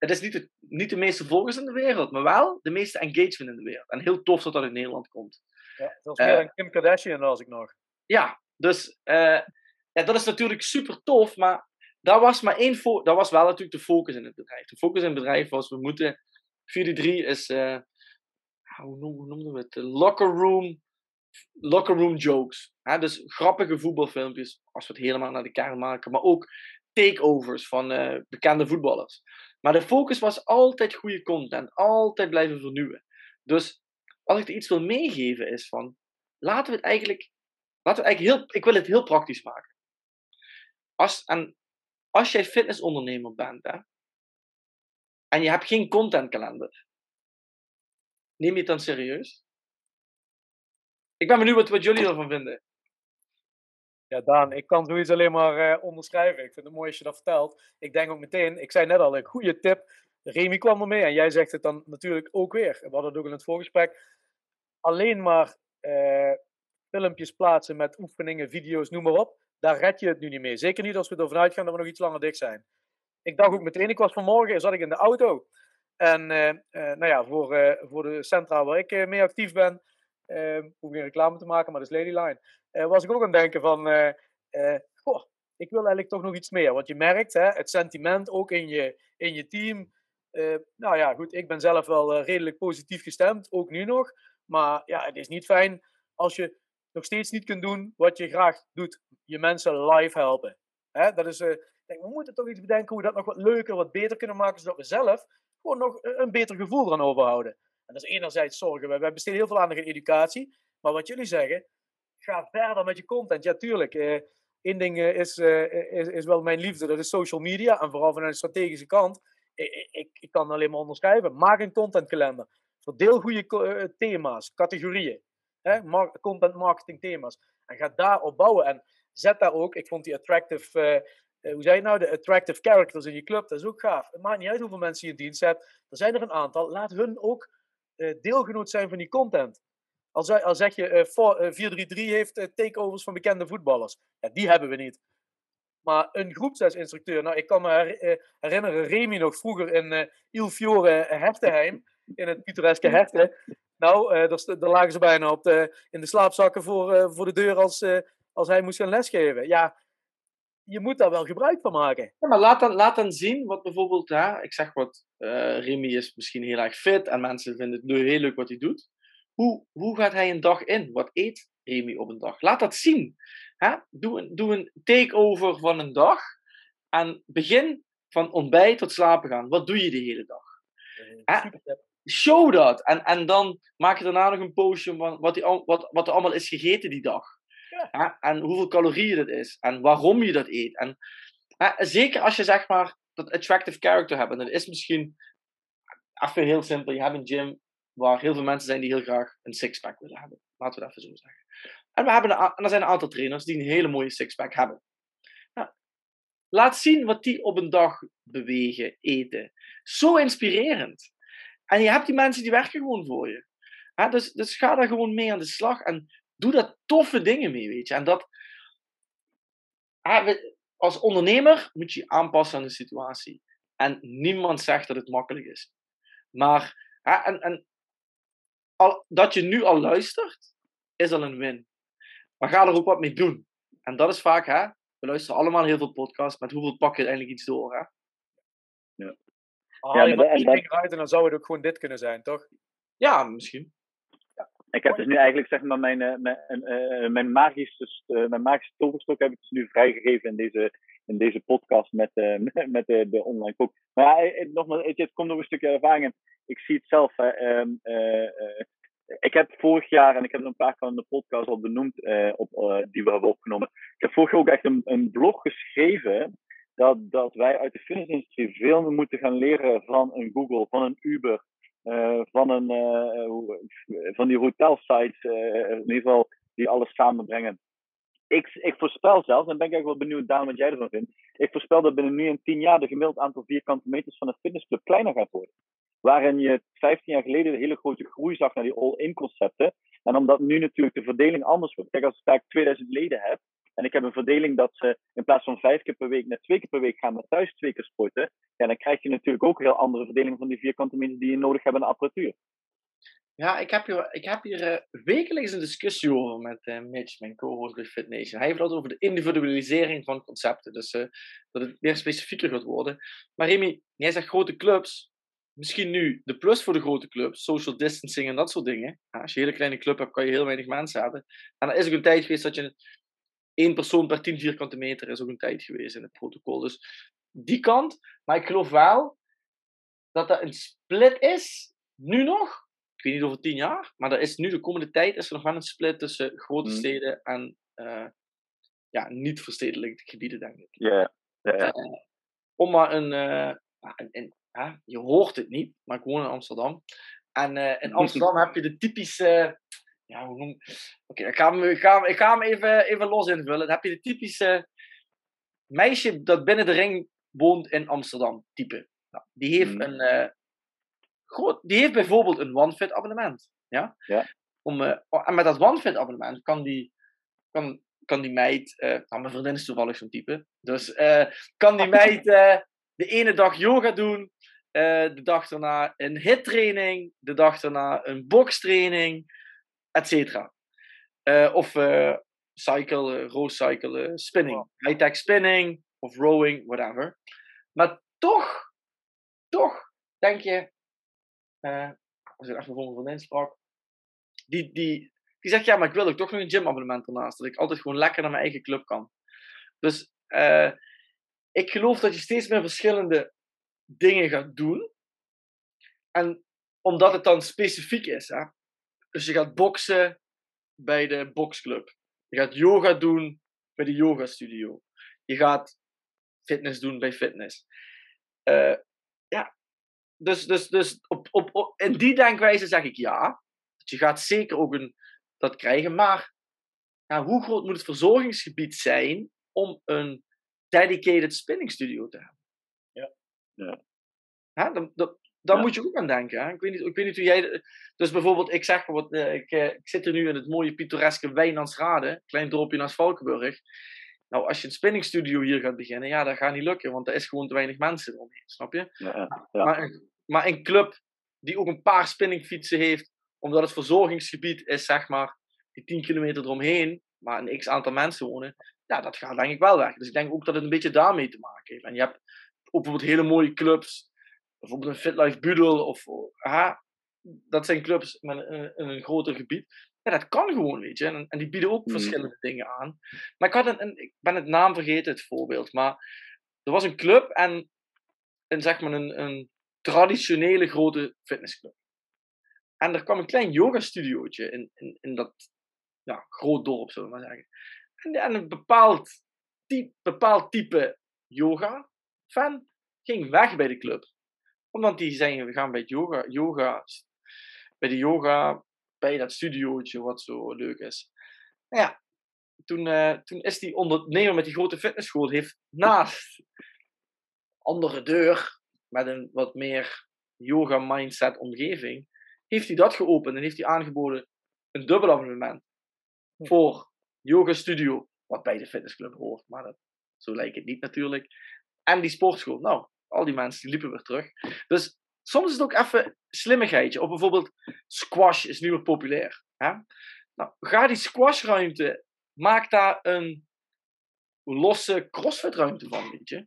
Het is niet de, niet de meeste volgers in de wereld, maar wel de meeste engagement in de wereld. En heel tof dat dat uit Nederland komt. Ja, dat is meer uh, Kim Kardashian als ik nog. Ja, dus uh, ja, dat is natuurlijk super tof, maar daar was maar één dat was wel natuurlijk de focus in het bedrijf. De focus in het bedrijf was, we moeten 4-3 is, uh, hoe noemden we het? Locker room, locker room jokes. Hè? Dus grappige voetbalfilmpjes, als we het helemaal naar de kern maken. Maar ook takeovers van uh, bekende voetballers. Maar de focus was altijd goede content, altijd blijven vernieuwen. Dus als ik er iets wil meegeven is van, laten we het eigenlijk, laten we eigenlijk heel, ik wil het heel praktisch maken. Als, en als jij fitnessondernemer bent, hè, en je hebt geen contentkalender, neem je het dan serieus? Ik ben benieuwd wat, wat jullie ervan vinden. Ja, Daan, ik kan zoiets alleen maar uh, onderschrijven. Ik vind het mooi als je dat vertelt. Ik denk ook meteen, ik zei net al, een goede tip. Remy kwam ermee en jij zegt het dan natuurlijk ook weer. We hadden het ook in het voorgesprek. Alleen maar uh, filmpjes plaatsen met oefeningen, video's, noem maar op. Daar red je het nu niet mee. Zeker niet als we ervan uitgaan dat we nog iets langer dik zijn ik dacht ook meteen, ik was vanmorgen, zat ik in de auto. En uh, nou ja, voor, voor de centra waar ik mee actief ben, hoef ik geen reclame te maken, maar dat is Ladyline. Was ik ook aan het denken van, goh, ik wil eigenlijk toch nog iets meer. Want je merkt, hè, het sentiment ook in je, in je team. nou ja, goed, ik ben zelf wel redelijk positief gestemd, ook nu nog. Maar ja, het is niet fijn als je nog steeds niet kunt doen wat je graag doet. Je mensen live helpen. Hè? Dat is, denk, we moeten toch iets bedenken hoe we dat nog wat leuker, wat beter kunnen maken, zodat we zelf gewoon nog een beter gevoel eraan overhouden. En dat is enerzijds zorgen. We, we besteden heel veel aandacht aan educatie. Maar wat jullie zeggen, ga verder met je content. Ja, tuurlijk. Eén ding eh, is, eh, is, is wel mijn liefde, dat is social media. En vooral vanuit de strategische kant. Ik, ik, kan alleen maar onderschrijven. Maak een contentkalender. Verdeel goede uh, thema's, categorieën. Hè? content marketing thema's. En ga daarop bouwen. En zet daar ook, ik vond die attractive uh, hoe zei je nou, de attractive characters in je club, dat is ook gaaf. Het maakt niet uit hoeveel mensen je in dienst hebt. Er zijn er een aantal. Laat hun ook uh, deelgenoot zijn van die content. Al, al zeg je, uh, eh, 433 heeft takeovers van bekende voetballers. Ja, die hebben we niet. Maar een groepsesinstructeur, nou ik kan me herinneren, Remy nog vroeger in Il Fiore Hertenheim, in het pittoreske Herten. Nou, daar, daar, lagen ze bijna op de, in de slaapzakken voor, voor de deur als, als hij moest gaan lesgeven. Ja, je moet daar wel gebruik van maken. Ja, maar laat dan, laat dan zien wat bijvoorbeeld, ja, ik zeg wat, uh, Remy is misschien heel erg fit en mensen vinden het nu heel leuk wat hij doet. Hoe, hoe gaat hij een dag in? Wat eet Remy op een dag? Laat dat zien. Hè? Doe, een, doe een takeover van een dag en begin van ontbijt tot slapen gaan. Wat doe je de hele dag? Show dat. En, en dan maak je daarna nog een postje van wat, die, wat, wat er allemaal is gegeten die dag. Ja. En hoeveel calorieën dat is. En waarom je dat eet. En zeker als je zeg maar dat attractive character hebt. En dat is misschien even heel simpel. Je hebt een gym waar heel veel mensen zijn die heel graag een sixpack willen hebben. Laten we dat even zo zeggen. En, we hebben een, en er zijn een aantal trainers die een hele mooie sixpack hebben. Nou, laat zien wat die op een dag bewegen, eten. Zo inspirerend. En je hebt die mensen die werken gewoon voor je. dus, dus ga daar gewoon mee aan de slag. En doe daar toffe dingen mee, weet je. En dat, als ondernemer moet je je aanpassen aan de situatie. En niemand zegt dat het makkelijk is. Maar en, en, al, dat je nu al luistert, is al een win. Maar ga er ook wat mee doen. En dat is vaak, hè, we luisteren allemaal heel veel podcasts, met hoeveel pak je uiteindelijk iets door, hè? Ja. Haal Ja, je maar maar dat- één en ding eruit en dan zou het ook gewoon dit kunnen zijn, toch? Ja, misschien. Ik heb dus nu eigenlijk zeg maar mijn, eh, mijn, eh, mijn, magische, eh, mijn magische toverstok heb ik dus nu vrijgegeven in deze, in deze podcast met, eh, met, met de, de online kook. Maar ja, eh, eh, nogmaals, het, komt nog een stukje ervaring in. Ik zie het zelf. Ehm, eh, eh, ik heb vorig jaar, en ik heb een paar in de podcast al benoemd, op, die we hebben opgenomen. Ik heb vorig jaar ook echt een, blog geschreven dat, dat wij uit de fitnessindustrie veel meer moeten gaan leren van een Google, van een Uber, van, een, hoe- van die hotelsites, in ieder geval die alles samenbrengen. Ik, ik voorspel zelfs, en ben ik eigenlijk wel benieuwd Daan wat jij ervan vindt. Ik voorspel dat binnen nu en 10 jaar de gemiddeld aantal vierkante meters van een fitnessclub kleiner gaat worden. Waarin je 15 jaar geleden een hele grote groei zag naar die all-in concepten. En omdat nu natuurlijk de verdeling anders wordt. Kijk, als ik 2000 leden heb, en ik heb een verdeling dat ze in plaats van vijf keer per week naar twee keer per week gaan, maar thuis twee keer sporten. Ja, dan krijg je natuurlijk ook een heel andere verdeling van die vierkante meters die je nodig hebt aan de apparatuur. Ja, ik heb hier, ik heb hier eh, wekelijks een discussie over met eh, Mitch, mijn co-host bij FitNation. Hij heeft het over de individualisering van concepten. Dus eh, dat het meer specifieker gaat worden. Maar Remy, jij zegt grote clubs. Misschien nu de plus voor de grote clubs, social distancing en dat soort dingen. Ja, als je een hele kleine club hebt, kan je heel weinig mensen hebben. En er is ook een tijd geweest dat je één persoon per 10 vierkante meter is ook een tijd geweest in het protocol. Dus die kant. Maar ik geloof wel dat dat een split is, nu nog, ik weet niet over tien jaar, maar er is nu de komende tijd is er nog wel een split tussen grote Mhm. steden en eh, ja, niet verstedelijkte gebieden, denk ik. Ja. Eh, om maar een, eh, een- een- je hoort het niet, maar ik woon in Amsterdam. En eh, in Amsterdam heb je de typische, ja, hoe noem Oké, ik ga hem, ik ga hem, ik ga hem even, even los invullen. Dan heb je de typische meisje dat binnen de ring woont in Amsterdam, type. Nou, die heeft Mhm. een groot, die heeft bijvoorbeeld een OneFit abonnement. Ja? Ja. Om, eh, en met dat OneFit abonnement kan die, kan, kan die meid, nou, mijn vriendin is toevallig zo'n type, dus eh, kan die meid de ene dag yoga doen, de dag daarna een hittraining, de dag daarna een bokstraining, et cetera. Of cycle, row cycle, spinning, high-tech spinning of rowing, whatever. Maar toch, toch denk je, als ik even mijn vriendin sprak, die, die, die zegt ja, maar ik wil ook toch nog een gymabonnement ernaast, dat ik altijd gewoon lekker naar mijn eigen club kan. Dus eh, ik geloof dat je steeds meer verschillende dingen gaat doen. En omdat het dan specifiek is. Hè? Dus je gaat boksen bij de boxclub. Je gaat yoga doen bij de yoga studio. Je gaat fitness doen bij fitness. Ja, dus, dus, dus op, op, op, in die denkwijze zeg ik ja. Je gaat zeker ook een, dat krijgen. Maar ja, hoe groot moet het verzorgingsgebied zijn om een dedicated spinning studio te hebben? Ja. Ja. Hè, dan dan, dan Ja. moet je ook aan denken. Hè? Ik, weet niet, ik weet niet hoe jij. Dus bijvoorbeeld, ik zeg wat, eh, ik, eh, ik zit er nu in het mooie pittoreske Wijnandsrade, klein dorpje naast Valkenburg. Nou, als je een spinningstudio hier gaat beginnen, ja, dat gaat niet lukken, want er is gewoon te weinig mensen omheen, snap je? Ja. Maar, een, maar een club die ook een paar spinningfietsen heeft, omdat het verzorgingsgebied is, zeg maar, die 10 kilometer eromheen, maar een x aantal mensen wonen, ja, dat gaat denk ik wel weg. Dus ik denk ook dat het een beetje daarmee te maken heeft. En je hebt ook bijvoorbeeld hele mooie clubs, bijvoorbeeld een FitLife Budel, of aha, dat zijn clubs met een, een groter gebied. Ja, dat kan gewoon, weet je. En, en die bieden ook Mhm. verschillende dingen aan. Maar ik, had een, een- ik ben het naam vergeten, het voorbeeld. Maar er was een club en een, zeg maar een, een traditionele grote fitnessclub. En er kwam een klein yogastudiootje in, in, in dat ja, groot dorp, zullen we maar zeggen. En, en een bepaald type, bepaald type yoga-fan ging weg bij de club. Omdat die zeiden, we gaan bij yoga, yoga bij de yoga, bij dat studiootje wat zo leuk is. Nou ja, toen, eh, toen is die ondernemer met die grote fitnessschool, heeft naast andere deur, met een wat meer yoga-mindset omgeving, heeft hij dat geopend en heeft hij aangeboden een dubbel abonnement voor yoga studio, wat bij de fitnessclub hoort, maar dat, zo lijkt het niet natuurlijk. En die sportschool. Nou, al die mensen die liepen weer terug. Dus soms is het ook even slimmigheidje. Of bijvoorbeeld squash is nu weer populair. Hè? Nou, ga die squashruimte, maak daar een losse crossfit ruimte van, weet je.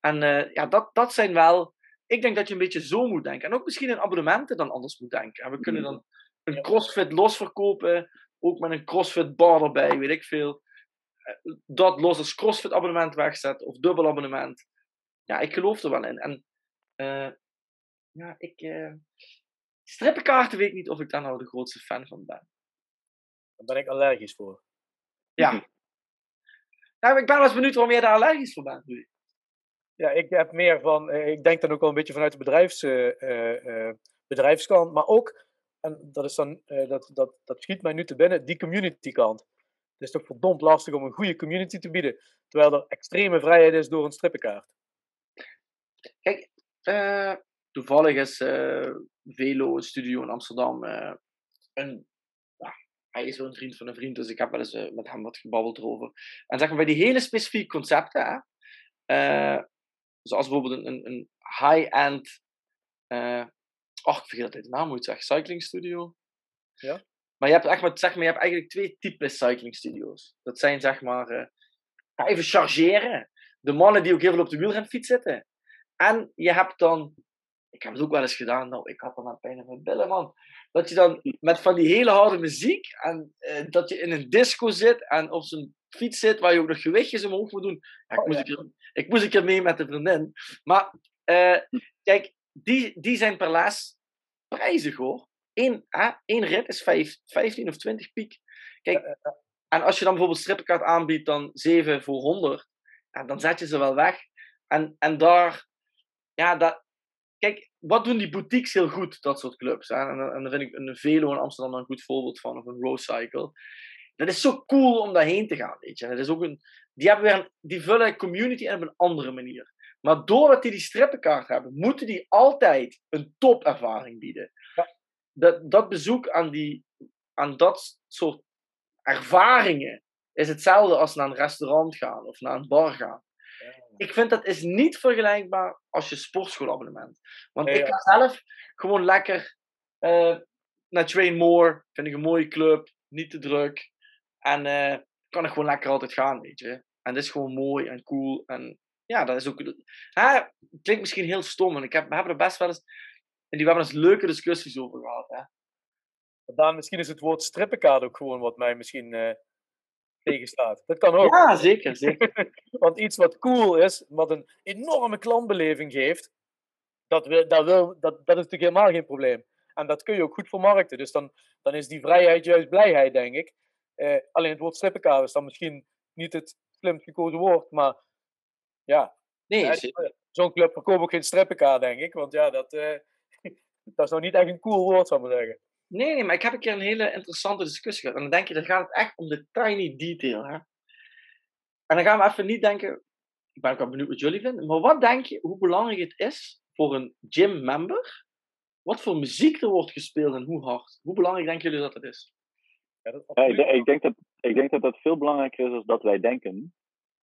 En eh, ja, dat, dat zijn wel ik denk dat je een beetje zo moet denken. En ook misschien in abonnementen dan anders moet denken. En we kunnen dan een. CrossFit losverkopen, ook met een CrossFit bar erbij, weet ik veel. Eh, Dat los als CrossFit abonnement wegzetten of dubbel abonnement. Ja, ik geloof er wel in. En eh, ja, ik. eh strippenkaarten weet ik niet of ik daar nou de grootste fan van ben. Daar ben ik allergisch voor. Ja. Nou, ik ben wel eens benieuwd waarom jij daar allergisch voor bent. Rudy. Ja, ik heb meer van, eh, ik denk dan ook wel een beetje vanuit de bedrijfs, eh, bedrijfskant, maar ook, en dat, is dan, dat, dat, dat schiet mij nu te binnen, die community kant. Het is toch verdomd lastig om een goede community te bieden, terwijl er extreme vrijheid is door een strippenkaart. Kijk, eh, toevallig is eh, Velo, een studio in Amsterdam, eh, een, ja, hij is wel een vriend van een vriend, dus ik heb wel eens eh, met hem wat gebabbeld erover. En zeg maar, bij die hele specifieke concepten, hè, zoals bijvoorbeeld een, een, een high-end, ach, ik vergeet altijd de naam, hoe je het zegt, cycling studio. Ja. Maar je hebt, echt maar, zeg maar, je hebt eigenlijk twee typen cycling studio's. Dat zijn zeg maar, ga even chargeren. De mannen die ook heel veel op de wielrenfiets zitten. En je hebt dan, ik heb het ook wel eens gedaan, nou, ik had dan aan pijn in mijn billen, man. Dat je dan met van die hele harde muziek, en eh, dat je in een disco zit en op zo'n fiets zit waar je ook nog gewichtjes omhoog moet doen. Ja, ik, Oh, moest ja. een keer, ik moest een keer mee met de vriendin. Maar eh, kijk, die, die zijn per les prijzig hoor. Eén, hè, één rit is vijf, 15 of 20 piek. Kijk, en als je dan bijvoorbeeld strippenkaart aanbiedt, dan 7 voor 100, ja, dan zet je ze wel weg. En, en daar, ja, dat, kijk, wat doen die boutiques heel goed, dat soort clubs. Hè? En, en dan vind ik een Velo in Amsterdam een goed voorbeeld van, of een Road Cycle. Dat is zo cool om daarheen te gaan, weet je. En Dat is ook een, die, hebben weer een, die vullen community in op een andere manier. Maar doordat die die strippenkaart hebben, moeten die altijd een topervaring bieden. Dat, dat bezoek aan, die, aan dat soort ervaringen is hetzelfde als naar een restaurant gaan of naar een bar gaan. Ik vind dat is niet vergelijkbaar als je sportschoolabonnement. Want Nee, ik ja. ga zelf gewoon lekker eh, naar Train More. Vind ik een mooie club, niet te druk. En eh, kan ik gewoon lekker altijd gaan, weet je. En dat is gewoon mooi en cool. En ja, dat is ook... Hè, het klinkt misschien heel stom, en ik heb, we hebben er best wel eens... En die hebben eens leuke discussies over gehad, hè. Misschien is het woord strippenkaart ook gewoon wat mij misschien eh, tegenstaat. Dat kan ook. Ja, zeker, zeker. Want iets wat cool is, wat een enorme klantbeleving geeft, dat, wil, dat, wil, dat, dat is natuurlijk helemaal geen probleem. En dat kun je ook goed vermarkten. Dus dan, dan is die vrijheid juist blijheid, denk ik. Eh, alleen het woord strippenkaart is dan misschien niet het slimst gekozen woord, maar ja, Nee, zeker. zo'n club verkoopt ook geen strippenkaart, denk ik. Want ja, dat, eh, dat is nou niet echt een cool woord, zou ik maar zeggen. Nee, nee, maar ik heb een keer een hele interessante discussie gehad. En dan denk je, dan gaat het echt om de tiny detail. Hè? En dan gaan we even niet denken, ik ben ook wel benieuwd wat jullie vinden, maar wat denk je, hoe belangrijk het is voor een gym-member, wat voor muziek er wordt gespeeld en hoe hard? Hoe belangrijk denken jullie dat het is? Ja, dat is Ja, ik, absoluut denk- ik, denk dat, ik denk dat dat veel belangrijker is dan dat wij denken.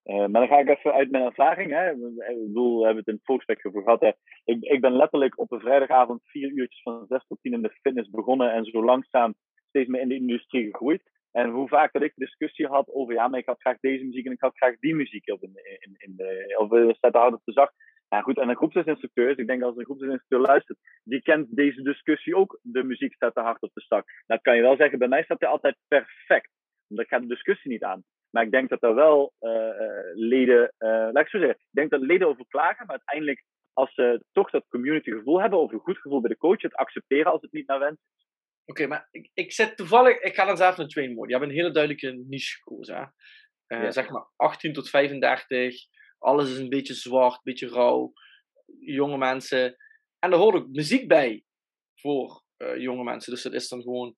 Eh, maar dan ga ik even uit mijn ervaring. Hè. Ik bedoel, we hebben het in het volksspek over gehad. Ik, ik ben letterlijk op een vrijdagavond vier uurtjes van zes tot tien in de fitness begonnen. En zo langzaam steeds meer in de industrie gegroeid. En hoe vaak dat ik discussie had over, ja, maar ik had graag deze muziek en ik had graag die muziek op in, in, in de, of we zetten hard op de zacht. Ja, goed, en een groepsinstructeur, ik denk als een groepsinstructeur luistert, die kent deze discussie ook, de muziek staat te hard op de stak. Dat kan je wel zeggen, bij mij staat hij altijd perfect. Omdat ik ga de discussie niet aan. Maar ik denk dat er wel eh, eh, leden, eh, laat ik zo zeggen, ik denk dat leden over klagen, maar uiteindelijk als ze toch dat community gevoel hebben, of een goed gevoel bij de coach, het accepteren als het niet naar wens is. Oké, maar ik, ik zit toevallig, ik ga dan zelf naar train mode. Die hebben een hele duidelijke niche gekozen. Hè? Ja. Zeg maar 18 tot 35, alles is een beetje zwart, een beetje rauw, jonge mensen. En er hoort ook muziek bij voor jonge mensen. Dus dat is dan gewoon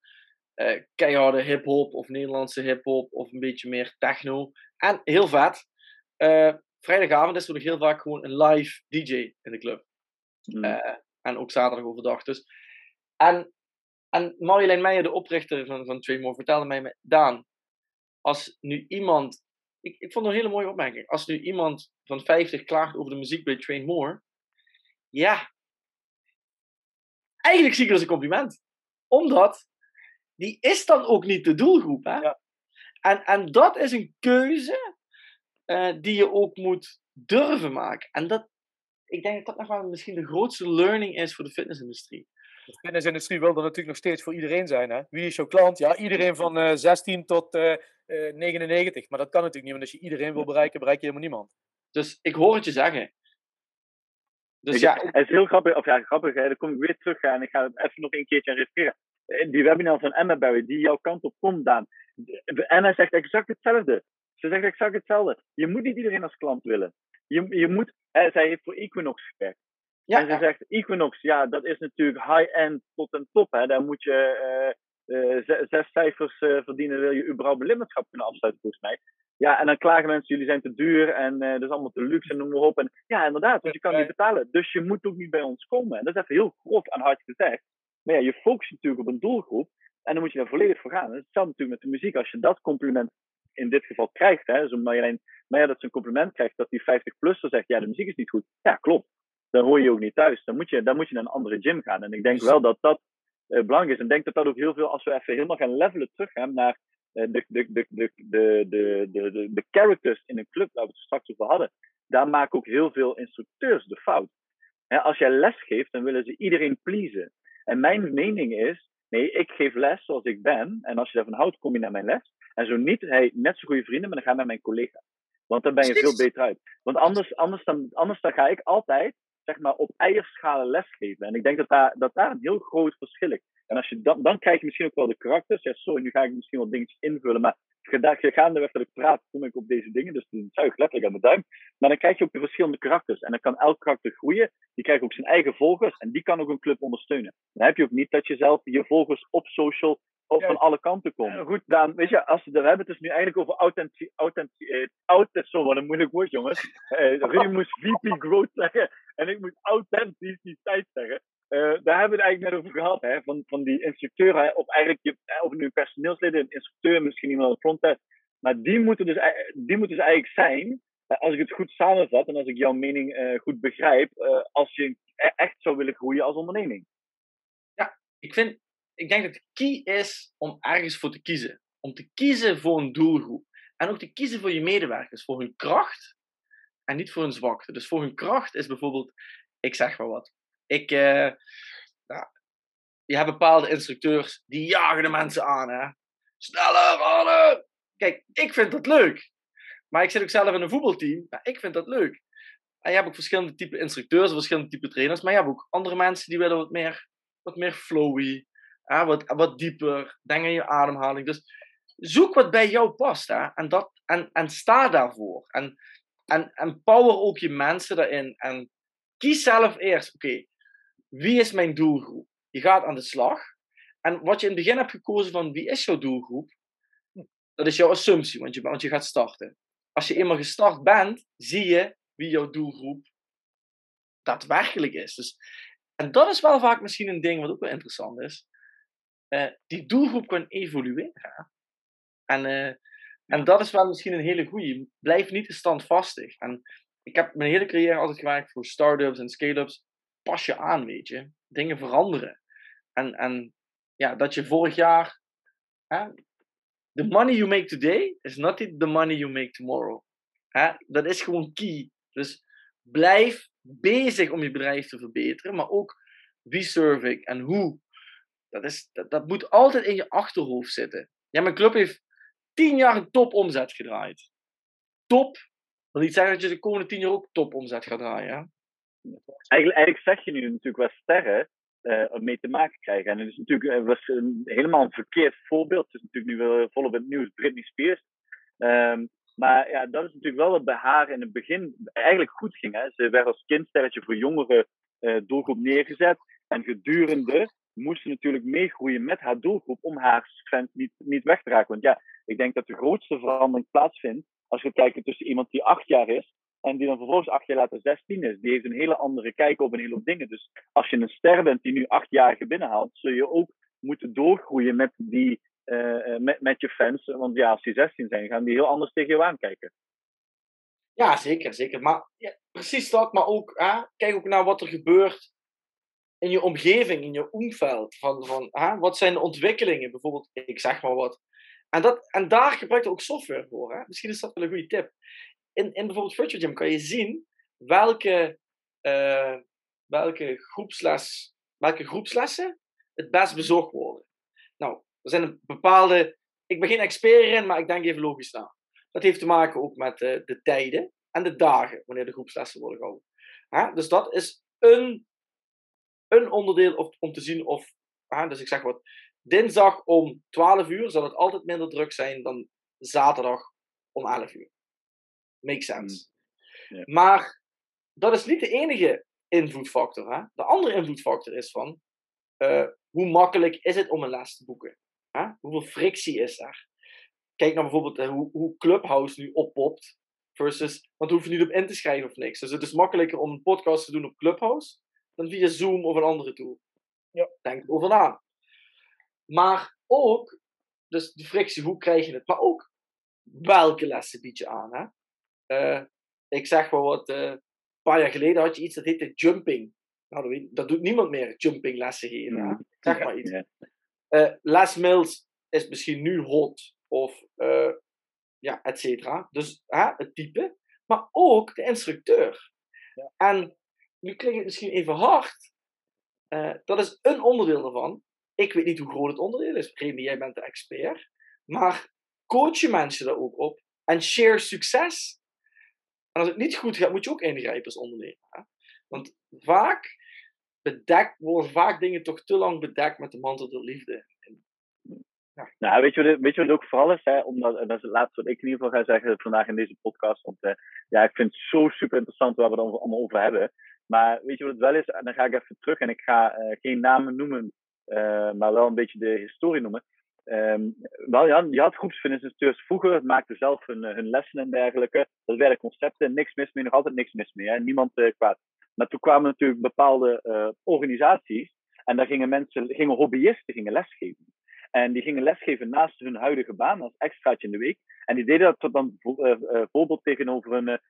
eh, keiharde hip-hop of Nederlandse hip-hop of een beetje meer techno. En heel vet, eh, vrijdagavond is er nog heel vaak gewoon een live DJ in de club. Mm. Eh, en ook zaterdag overdag. Dus. En, en Marjolein Meijer, de oprichter van, van Trainmore, vertelde mij, Daan, als nu iemand, ik, ik vond het een hele mooie opmerking, als nu iemand van 50 klaagt over de muziek bij Trainmore, ja, eigenlijk zie ik het als een compliment. Omdat, die is dan ook niet de doelgroep. Hè? Ja. En, en dat is een keuze eh, die je ook moet durven maken. En dat, ik denk dat dat nog wel misschien de grootste learning is voor de fitnessindustrie. De fitnessindustrie wil er natuurlijk nog steeds voor iedereen zijn. Hè? Wie is jouw klant? Ja, iedereen van uh, 16 tot uh, 99. Maar dat kan natuurlijk niet, want als je iedereen wil bereiken, bereik je helemaal niemand. Dus ik hoor het je zeggen. Dus ik, ja, het is heel grappig, of ja, grappig, hè, dan kom ik weer terug en ik ga het even nog een keertje refereren. Die webinar van Emma Barry, die jouw kant op komt, Daan. Emma zegt exact hetzelfde. Ze zegt exact hetzelfde. Je moet niet iedereen als klant willen. Je, je moet, hè, zij heeft voor Equinox gewerkt. Ja, en ze zegt, Equinox, ja, dat is natuurlijk high-end tot en top. Hè. Daar moet je uh, uh, zes cijfers uh, verdienen, wil je überhaupt een lidmaatschap kunnen afsluiten, volgens mij. Ja, en dan klagen mensen, jullie zijn te duur en dat is allemaal te luxe en noem maar op. En, ja, inderdaad, want je kan niet betalen. Dus je moet ook niet bij ons komen. En dat is even heel grof en hard gezegd. Maar ja, je focust natuurlijk op een doelgroep en dan moet je daar volledig voor gaan. Dat is hetzelfde natuurlijk met de muziek. Als je dat compliment in dit geval krijgt, hè, zo Marjolein maar ja, dat ze een compliment krijgt dat die 50-plusser zegt, ja, de muziek is niet goed. Ja, klopt. Dan hoor je ook niet thuis. Dan moet je, dan moet je naar een andere gym gaan. En ik denk wel dat dat uh, belangrijk is. En ik denk dat dat ook heel veel, als we even helemaal gaan levelen terug naar uh, de, de, de, de, de, de, de, de, characters in een club, waar we het straks over hadden. Daar maken ook heel veel instructeurs de fout. als jij les geeft, dan willen ze iedereen pleasen. En mijn mening is, nee, ik geef les zoals ik ben. En als je daarvan houdt, kom je naar mijn les. En zo niet, hey, net zo goede vrienden, maar dan ga je naar mijn collega. Want dan ben je veel beter uit. Want anders, anders, dan, anders dan ga ik altijd zeg maar, op eierschalen lesgeven. En ik denk dat daar, dat daar een heel groot verschil is. En als je dan, dan krijg je misschien ook wel de karakters. Ja, sorry, nu ga ik misschien wat dingetjes invullen. Maar gaandeweg dat ik praat, kom ik op deze dingen. Dus dan zuig letterlijk aan mijn duim. Maar dan krijg je ook de verschillende karakters. En dan kan elk karakter groeien. Die krijgt ook zijn eigen volgers. En die kan ook een club ondersteunen. Dan heb je ook niet dat je zelf je volgers op social op van alle kanten komen. goed, dan, weet je, als we, we hebben het dus nu eigenlijk over authentici, authentici, uh, zo, wat een moeilijk woord, jongens. Rudy moest VP Growth zeggen en ik moet authenticiteit zeggen. Uh, daar hebben we het eigenlijk net over gehad, hè, van, van die instructeuren, hè, of eigenlijk, je, of nu personeelsleden, een instructeur, misschien iemand aan de frontend, maar die moeten dus, die moeten dus eigenlijk zijn, als ik het goed samenvat en als ik jouw mening goed begrijp, als je e-, echt zou willen groeien als onderneming. Ja, ik vind, ik denk dat de key is om ergens voor te kiezen. Om te kiezen voor een doelgroep. En ook te kiezen voor je medewerkers, voor hun kracht en niet voor hun zwakte. Dus voor hun kracht is bijvoorbeeld, ik zeg maar wat. Ik, uh, je hebt bepaalde instructeurs die jagen de mensen aan. Hè? Sneller, harder! Kijk, ik vind dat leuk. Maar ik zit ook zelf in een voetbalteam. Maar ik vind dat leuk. En je hebt ook verschillende type instructeurs, verschillende type trainers. Maar je hebt ook andere mensen die willen wat meer, wat meer flowy hè, wat, wat dieper, denk aan je ademhaling. Dus zoek wat bij jou past hè, en, dat, en, en sta daarvoor. En, en, en power ook je mensen daarin. En kies zelf eerst, oké, wie is mijn doelgroep? Je gaat aan de slag. En wat je in het begin hebt gekozen van wie is jouw doelgroep, dat is jouw assumptie, want je, want je gaat starten. Als je eenmaal gestart bent, zie je wie jouw doelgroep daadwerkelijk is. Dus, en dat is wel vaak misschien een ding wat ook wel interessant is. Eh, die doelgroep kan evolueren. En, uh, en dat is wel misschien een hele goede. Blijf niet te standvastig. En ik heb mijn hele carrière altijd gewerkt voor start-ups en scale-ups. Pas je aan, weet je. Dingen veranderen. En, en ja, dat je vorig jaar. Hè, the money you make today is not the money you make tomorrow. Hè, dat is gewoon key. Dus blijf bezig om je bedrijf te verbeteren. Maar ook wie serve ik en hoe dat, is, dat, dat moet altijd in je achterhoofd zitten. Ja, mijn club heeft tien jaar een topomzet gedraaid. Top. Wil niet zeggen dat je de komende tien jaar ook topomzet gaat draaien. Eigenlijk, eigenlijk zeg je nu natuurlijk wel sterren uh, mee te maken krijgen. En het is natuurlijk uh, was helemaal een verkeerd voorbeeld. Het is natuurlijk nu wel volop het nieuws, Britney Spears. Um, maar ja, dat is natuurlijk wel wat bij haar in het begin eigenlijk goed ging. Hè. Ze werd als kindsterretje voor jongeren uh, doelgroep neergezet. En gedurende moest ze natuurlijk meegroeien met haar doelgroep om haar trend niet, niet weg te raken. Want ja, ik denk dat de grootste verandering plaatsvindt als we kijken tussen iemand die acht jaar is en die dan vervolgens acht jaar later 16 is. Die heeft een hele andere kijk op een hele hoop dingen. Dus als je een ster bent die nu achtjarige binnenhaalt, zul je ook moeten doorgroeien met, die, uh, met, met je fans. Want ja, als die 16 zijn, gaan die heel anders tegen jou aankijken. Ja, zeker, zeker. Maar ja, precies dat. Maar ook, hè, kijk ook naar wat er gebeurt in je omgeving, in je omveld. Van, van, hè, wat zijn de ontwikkelingen, bijvoorbeeld, ik zeg maar wat. En, dat, en daar gebruik je ook software voor. Hè? Misschien is dat wel een goede tip. In, in bijvoorbeeld Virtual Gym kan je zien welke eh, welke, groepsles, welke groepslessen het best bezocht worden. Nou, er zijn bepaalde. Ik ben geen expert in, maar ik denk even logisch na. Dat heeft te maken ook met uh, de tijden en de dagen wanneer de groepslessen worden gehouden. Dus dat is een, een onderdeel of, om te zien of. Dus ik zeg wat. Dinsdag om 12 uur zal het altijd minder druk zijn dan zaterdag om 11 uur. Makes sense. Ja. Maar dat is niet de enige invloedfactor. Hè? De andere invloedfactor is van uh, hoe makkelijk is het om een les te boeken? Hè? Hoeveel frictie is er? Kijk naar bijvoorbeeld uh, hoe, hoe Clubhouse nu oppopt. Versus, want hoef je niet op in te schrijven of niks. Dus het is makkelijker om een podcast te doen op Clubhouse dan via Zoom of een andere tool. Ja. Denk erover na. Maar ook, dus de frictie, hoe krijg je het? Maar ook, welke lessen bied je aan? Hè? Uh, ik zeg maar wat, uh, een paar jaar geleden had je iets dat heette jumping. Nou, dat, doet niemand meer, jumping lessen geven. Zeg maar iets. Ja. Uh, Les Mills is misschien nu hot, of ja, et cetera. Dus het type, maar ook de instructeur. Ja. En nu klinkt het misschien even hard. Dat is een onderdeel daarvan. Ik weet niet hoe groot het onderdeel is. Remy, jij bent de expert. Maar coach je mensen daar ook op en share succes. Als het niet goed gaat, moet je ook ingrijpen als ondernemer. Hè? Want vaak bedekt, worden vaak dingen toch te lang bedekt met de mantel der liefde. Nou, weet je, wat, weet je wat ook vooral is? Hè? Omdat, en dat is het laatste wat ik in ieder geval ga zeggen vandaag in deze podcast. Want uh, ja, ik vind het zo super interessant waar we het allemaal over hebben. Maar weet je wat het wel is? En dan ga ik even terug en ik ga uh, geen namen noemen, uh, maar wel een beetje de historie noemen. Um, wel, ja, je had groepsfinansieurs vroeger, maakten zelf hun, hun lessen en dergelijke. Dat werden concepten, niks mis mee, nog altijd niks mis mee. Hè? Niemand kwaad. Maar toen kwamen natuurlijk bepaalde organisaties en daar gingen mensen, gingen hobbyisten gingen lesgeven. En die gingen lesgeven naast hun huidige baan als extraatje in de week. En die deden dat dan bijvoorbeeld tegenover een,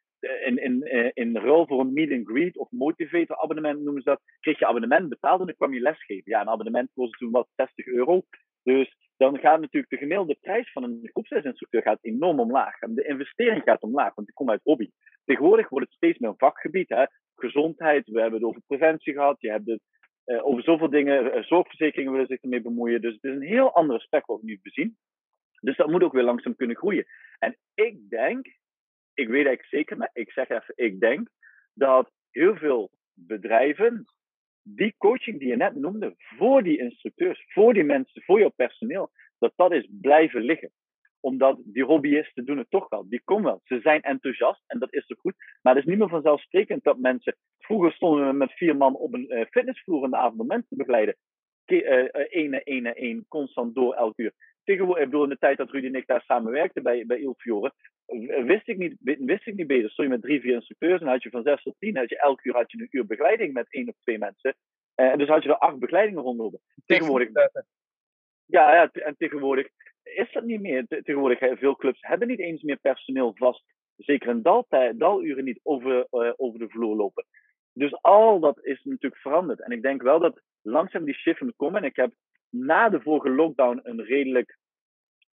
in, in, in ruil voor een meet and greet of motivator abonnement noemen ze dat. Kreeg je abonnement betaald en dan kwam je lesgeven. Ja, een abonnement kostte toen wat 60 euro. Dus dan gaat natuurlijk de gemiddelde prijs van een groepslesinstructeur gaat enorm omlaag. En de investering gaat omlaag, want die komt uit hobby. Tegenwoordig wordt het steeds meer een vakgebied. Hè? Gezondheid, we hebben het over preventie gehad. Je hebt het uh, over zoveel dingen, uh, zorgverzekeringen willen zich ermee bemoeien. Dus het is een heel ander aspect wat we nu bezien. Dus dat moet ook weer langzaam kunnen groeien. En ik denk, ik weet eigenlijk zeker, maar ik zeg even, ik denk dat heel veel bedrijven die coaching die je net noemde, voor die instructeurs, voor die mensen, voor jouw personeel, dat dat is blijven liggen omdat die hobbyisten doen het toch wel. Die komen wel. Ze zijn enthousiast en dat is zo goed. Maar het is niet meer vanzelfsprekend dat mensen. Vroeger stonden we met vier man op een uh, fitnessvloer in de avond om mensen te begeleiden. Eén na één na één, constant door elk uur. Tegenwoordig, ik bedoel, in de tijd dat Rudy en ik daar samenwerkten bij, bij Il Fiore, wist ik niet, wist ik niet beter. Stond je met drie, vier instructeurs en had je van zes tot tien, had je elk uur had je een uur begeleiding met één of twee mensen. En dus had je er acht begeleidingen rondlopen. Tegenwoordig. Ja, ja, en tegenwoordig is dat niet meer. Tegenwoordig, veel clubs hebben niet eens meer personeel vast. Zeker in daluren niet over, uh, over de vloer lopen. Dus al dat is natuurlijk veranderd. En ik denk wel dat langzaam die shift moet komen. En ik heb na de vorige lockdown een redelijk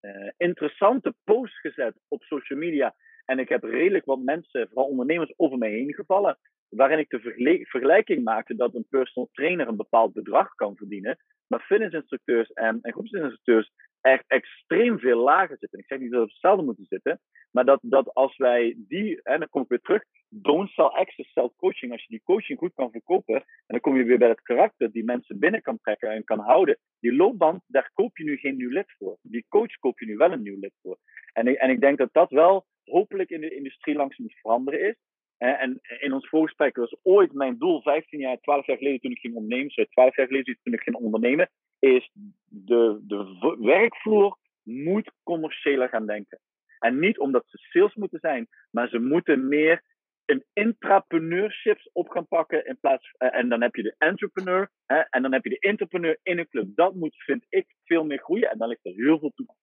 uh, interessante post gezet op social media. En ik heb redelijk wat mensen, vooral ondernemers, over mij heen gevallen. Waarin ik de vergelijking maakte dat een personal trainer een bepaald bedrag kan verdienen. Maar fitnessinstructeurs en, en groepsinstructeurs echt extreem veel lager zitten. Ik zeg niet dat we hetzelfde moeten zitten, maar dat, dat als wij die, en dan kom ik weer terug, don't sell access, sell coaching. Als je die coaching goed kan verkopen, en dan kom je weer bij het karakter die mensen binnen kan trekken en kan houden. Die loopband, daar koop je nu geen nieuw lid voor. Die coach koop je nu wel een nieuw lid voor. En en ik denk dat dat wel hopelijk in de industrie langzaam moet veranderen is. En in ons voorgesprek was ooit mijn doel, 15 jaar, 12 jaar geleden toen ik ging ondernemen, 12 jaar geleden toen ik ging ondernemen, is de, de werkvloer moet commerciëler gaan denken. En niet omdat ze sales moeten zijn, maar ze moeten meer een intrapreneurship op gaan pakken in plaats en dan heb je de entrepreneur hè, en dan heb je de entrepreneur in een club. Dat moet, vind ik, veel meer groeien en dan ligt er heel veel toekomst.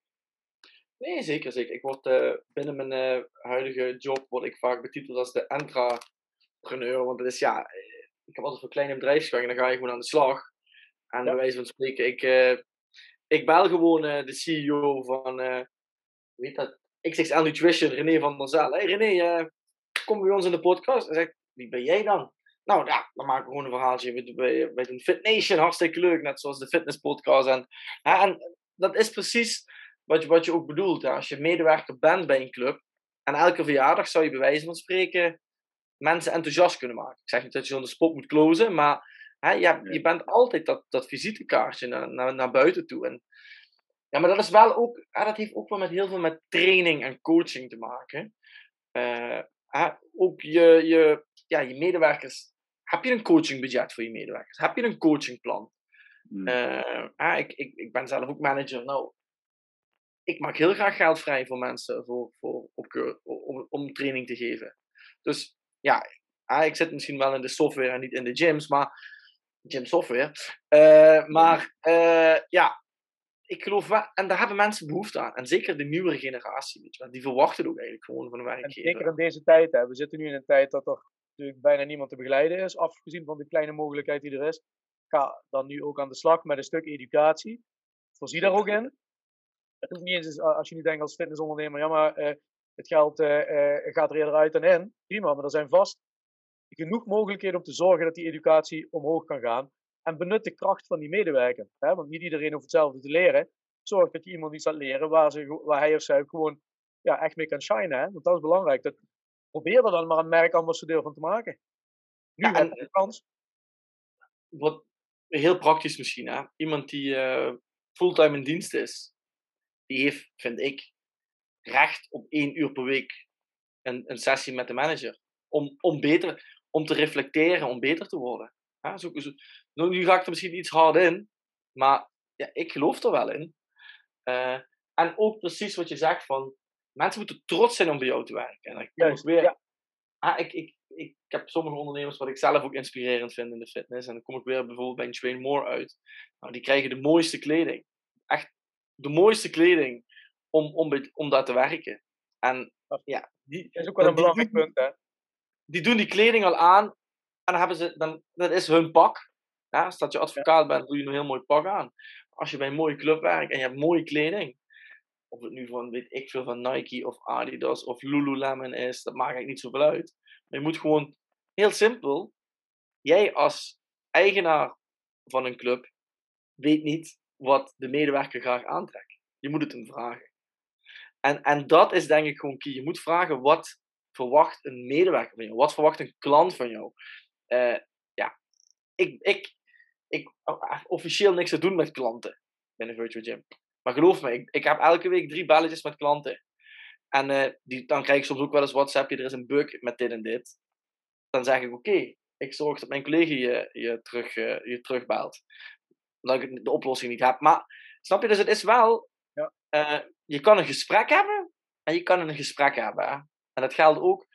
Nee, zeker, zeker. Ik word uh, binnen mijn uh, huidige job word ik vaak betiteld als de intrapreneur, want het is ja, ik heb altijd voor kleine bedrijfsgang en dan ga je gewoon aan de slag. En bij wijze van spreken, ik, uh, ik bel gewoon de CEO van, weet dat, XXL Nutrition, René van der Zaal. Hey René, kom bij ons in de podcast. En zeg wie ben jij dan? nou ja, dan maken we gewoon een verhaaltje bij, bij een Fit Nation, hartstikke leuk, net zoals de fitness podcast. En, en dat is precies wat je, wat je ook bedoelt. Hè? Als je medewerker bent bij een club, en elke verjaardag zou je bij wijze van spreken mensen enthousiast kunnen maken. Ik zeg niet dat je zo'n spot moet closen, maar hè, je, je bent altijd dat, dat visitekaartje naar, naar, naar buiten toe. En, ja, maar dat is wel ook, hè, dat heeft ook wel met heel veel met training en coaching te maken. Uh, hè, ook je, je, ja, je medewerkers. Heb je een coachingbudget voor je medewerkers? Heb je een coachingplan? Uh, ik, ik, ik ben zelf ook manager. Nou, ik maak heel graag geld vrij voor mensen voor, voor, op, om, om training te geven. Dus ja, ik zit misschien wel in de software en niet in de gyms, maar gym software. Uh, maar uh, ja, ik geloof wel, en daar hebben mensen behoefte aan. En zeker de nieuwere generatie, weet je, die verwachten ook eigenlijk gewoon van een werkgever. En zeker in deze tijd, hè. we zitten nu in een tijd dat er natuurlijk bijna niemand te begeleiden is, afgezien van de kleine mogelijkheid die er is. Ga dan nu ook aan de slag met een stuk educatie. Voorzie daar ook in. Het hoeft niet eens, als je niet denkt als fitnessondernemer, ja maar uh, het geld gaat er eerder uit dan in. Prima, maar er zijn vast genoeg mogelijkheden om te zorgen dat die educatie omhoog kan gaan. En benut de kracht van die medewerker. Hè? Want niet iedereen hoeft hetzelfde te leren. Zorg dat je iemand iets laat leren waar, ze, waar hij of zij gewoon ja, echt mee kan shinen. Hè? Want dat is belangrijk. Dat, probeer er dan maar een merkambassadeur van te maken. Nu ja, en, de kans. Wat heel praktisch misschien. Hè? Iemand die fulltime in dienst is die heeft, vind ik, recht op één uur per week een, een sessie met de manager. Om, om, beter, om te reflecteren, om beter te worden. Ja, zo, zo, nu ga ik er misschien iets hard in, maar ja, ik geloof er wel in. Uh, en ook precies wat je zegt van, mensen moeten trots zijn om bij jou te werken. En dan Juist, weer, ja. ah, ik, ik, ik, heb sommige ondernemers wat ik zelf ook inspirerend vind in de fitness. En dan kom ik weer bijvoorbeeld bij een Train More uit. Nou, die krijgen de mooiste kleding. Echt de mooiste kleding om, om, om daar te werken. En ja, die, dat is ook wel een belangrijk punt, hè? Die doen die kleding al aan en dan hebben ze, dan, dat is hun pak. Ja, als dat je advocaat bent, doe je een heel mooi pak aan. Als je bij een mooie club werkt en je hebt mooie kleding, of het nu van, weet ik veel, van Nike of Adidas of Lululemon is, dat maakt eigenlijk niet zoveel uit. Maar je moet gewoon, heel simpel, jij als eigenaar van een club weet niet wat de medewerker graag aantrekt. Je moet het hem vragen. En, en dat is denk ik gewoon key. Je moet vragen wat verwacht een medewerker van jou? Wat verwacht een klant van jou? Uh, ja, ik, ik, ik officieel niks te doen met klanten binnen Virtual Gym. Maar geloof me, ik, ik heb elke week drie belletjes met klanten. En uh, die, dan krijg ik soms ook wel eens WhatsApp, er is een bug met dit en dit. Dan zeg ik, oké, ik zorg dat mijn collega je, je, terug, uh, je terugbelt omdat ik de oplossing niet heb. Maar snap je, dus het is wel, ja. Uh, je kan een gesprek hebben en je kan een gesprek hebben. En dat geldt ook,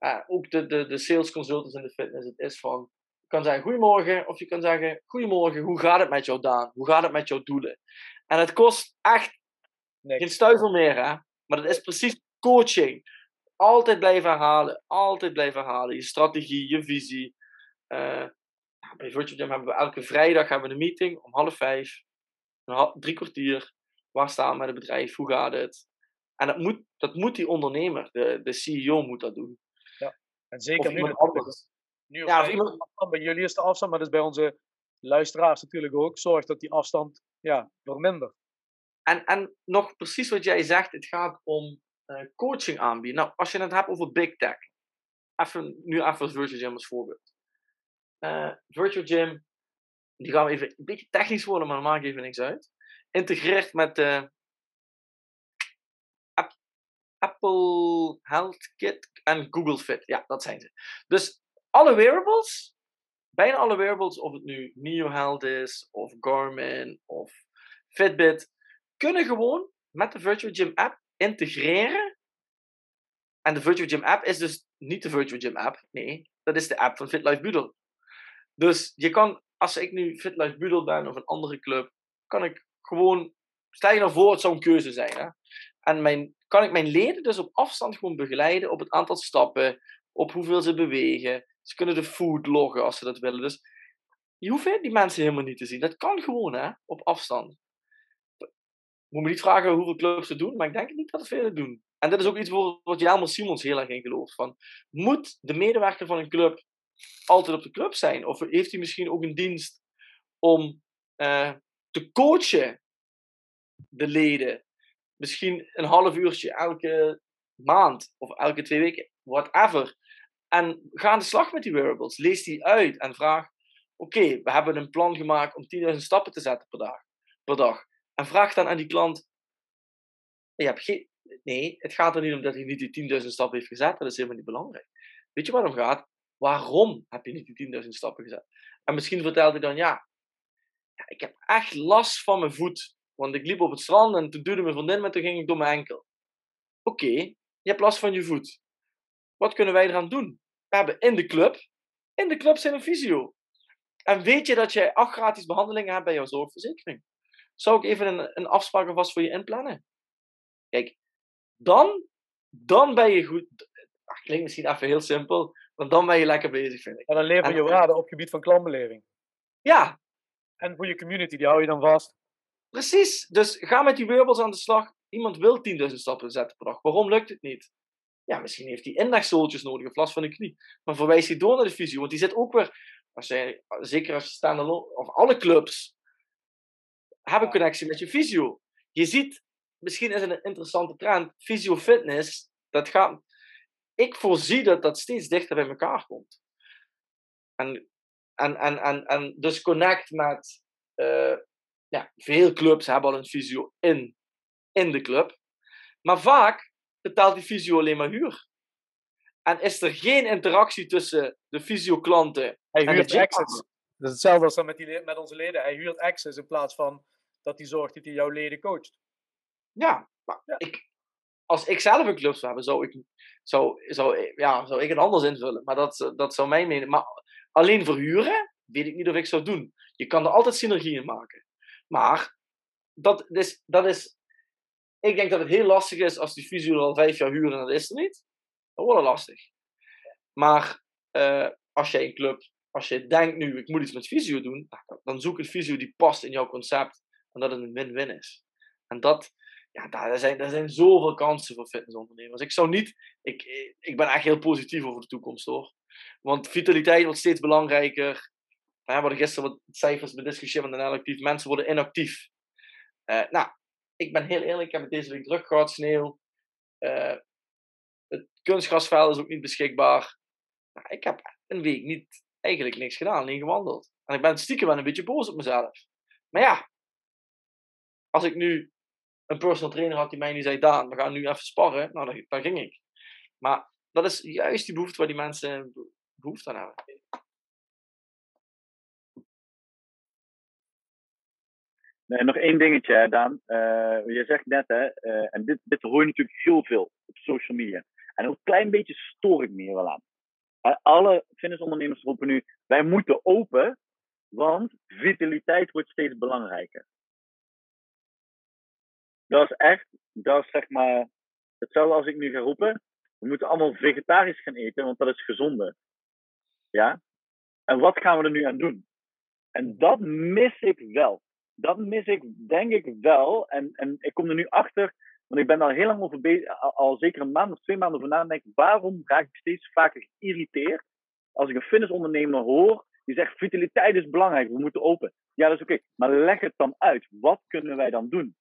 uh, ook de, de, de sales consultants in de fitness. Het is van, je kan zeggen goedemorgen of je kan zeggen goedemorgen, hoe gaat het met jou Daan? Hoe gaat het met jouw doelen? En het kost echt Niks. geen stuiver meer, hè? maar dat is precies coaching. Altijd blijven herhalen, altijd blijven herhalen. Je strategie, je visie. Uh, bij Virtual Gym hebben we elke vrijdag hebben we een meeting om half vijf. Een drie kwartier. Waar staan we met het bedrijf? Hoe gaat het? En dat moet, dat moet die ondernemer, de, de CEO moet dat doen. Ja, en zeker nu. Anders. Nu ja, iemand... afstand, bij jullie is de afstand, maar dat is bij onze luisteraars natuurlijk ook. Zorg dat die afstand ja, vermindert. En, en nog precies wat jij zegt, het gaat om uh, coaching aanbieden. Nou, als je het hebt over big tech, even, nu even als Virtual Gym als voorbeeld uh, Virtual Gym, die gaan we even een beetje technisch worden, maar dat maakt even niks uit. Integreert met uh, Apple Health Kit en Google Fit. Ja, dat zijn ze. Dus alle wearables, bijna alle wearables, of het nu Neo Health is, of Garmin, of Fitbit, kunnen gewoon met de Virtual Gym app integreren. En de Virtual Gym app is dus niet de Virtual Gym app, nee, dat is de app van FitLife Budel. Dus je kan, als ik nu FitLife Budel ben of een andere club, kan ik gewoon, stel je nou voor, het zou een keuze zijn. Hè? En mijn, kan ik mijn leden dus op afstand gewoon begeleiden op het aantal stappen, op hoeveel ze bewegen. Ze kunnen de food loggen als ze dat willen. Dus je hoeft die mensen helemaal niet te zien. Dat kan gewoon, hè, op afstand. Moet me niet vragen hoeveel clubs ze doen, maar ik denk niet dat het velen doen. En dat is ook iets wat Jelmer Simons heel erg in gelooft. Van, moet de medewerker van een club altijd op de club zijn? Of heeft hij misschien ook een dienst om uh, te coachen de leden? Misschien een half uurtje elke maand of elke twee weken, whatever. En ga aan de slag met die wearables. Lees die uit en vraag: Oké, we hebben een plan gemaakt om 10.000 stappen te zetten per dag, per dag. En vraag dan aan die klant: je hebt geen, Nee, het gaat er niet om dat hij niet die 10.000 stappen heeft gezet. Dat is helemaal niet belangrijk. Weet je waarom gaat? Waarom heb je niet die 10.000 stappen gezet? En misschien vertelt hij dan: Ja, ik heb echt last van mijn voet. Want ik liep op het strand en toen duwde mijn vriendin me, toen ging ik door mijn enkel. Oké, je hebt last van je voet. Wat kunnen wij eraan doen? We hebben in de club, in de club zijn een fysio. En weet je dat je acht gratis behandelingen hebt bij jouw zorgverzekering? Zou ik even een, een afspraak alvast voor je inplannen? Kijk, dan, dan ben je goed. Klinkt misschien even heel simpel, maar dan ben je lekker bezig, vind ik. En dan lever je waarde op het gebied van klantbeleving. Ja. En voor je community, die hou je dan vast. Precies. Dus ga met die wearables aan de slag. Iemand wil 10.000 stappen zetten per dag. Waarom lukt het niet? Ja, misschien heeft hij indagzooltjes nodig of last van de knie. Maar verwijs hij door naar de fysio. Want die zit ook weer, als jij, zeker als je standalone, of alle clubs, hebben connectie met je fysio. Je ziet, misschien is het een interessante trend, fysio-fitness, dat gaat... Ik voorzie dat dat steeds dichter bij elkaar komt. En, en, en, en, en dus connect met... Uh, ja, veel clubs hebben al een fysio in, in de club. Maar vaak betaalt die fysio alleen maar huur. En is er geen interactie tussen de fysio-klanten Hij huurt access. Dat is hetzelfde als dan met, die, met onze leden. Hij huurt access in plaats van dat hij zorgt dat hij jouw leden coacht. Ja, maar Ik, als ik zelf een club zou hebben, zou ik, zou, zou, ja, zou ik het anders invullen. Maar dat, dat zou mijn mening. Maar alleen verhuren, weet ik niet of ik zou doen. Je kan er altijd synergieën maken. Maar dat is, dat is. Ik denk dat het heel lastig is als die fysio al vijf jaar huren en dat is er niet. Dat wordt lastig. Maar uh, als jij een club, als je denkt nu, ik moet iets met fysio doen, dan zoek een fysio die past in jouw concept en dat het een win-win is. En dat, ja, daar zijn, daar zijn zoveel kansen voor fitnessondernemers. Ik zou niet, ik, ik ben echt heel positief over de toekomst hoor. Want vitaliteit wordt steeds belangrijker. We hebben gisteren wat cijfers bediscussieerd een actief. Mensen worden inactief. Uh, nou, ik ben heel eerlijk, ik heb het deze week druk sneeuw. Uh, het kunstgrasveld is ook niet beschikbaar. Nou, ik heb een week niet, eigenlijk niks gedaan, niet gewandeld. En ik ben stiekem wel een beetje boos op mezelf. Maar ja, als ik nu een personal trainer had die mij nu zei, Daan, we gaan nu even sparren, nou, dan ging ik. Maar dat is juist die behoefte waar die mensen behoefte aan hebben. Nog één dingetje, Daan. Uh, je zegt net, hè, uh, en dit, dit hoor je natuurlijk heel veel op social media. En een klein beetje stoor ik me hier wel aan. Uh, alle fitnessondernemers roepen nu, wij moeten open, want vitaliteit wordt steeds belangrijker. Dat is echt, dat is zeg maar hetzelfde als ik nu ga roepen. We moeten allemaal vegetarisch gaan eten, want dat is gezonder. Ja? En wat gaan we er nu aan doen? En dat mis ik wel dat mis ik denk ik wel. En, en ik kom er nu achter, want ik ben daar heel lang over bezig, al, zeker een maand of twee maanden over nadenken. Waarom raak ik steeds vaker geïrriteerd als ik een fitnessondernemer hoor die zegt vitaliteit is belangrijk, we moeten open. Ja, dat is oké. Maar leg het dan uit. Wat kunnen wij dan doen?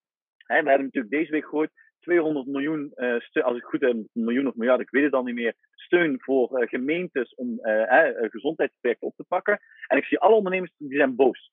we hebben natuurlijk deze week gehoord 200 miljoen, uh, als ik goed heb, miljoen of miljard, ik weet het dan niet meer, steun voor uh, gemeentes om uh, gezondheidsprojecten op te pakken. En ik zie alle ondernemers die zijn boos.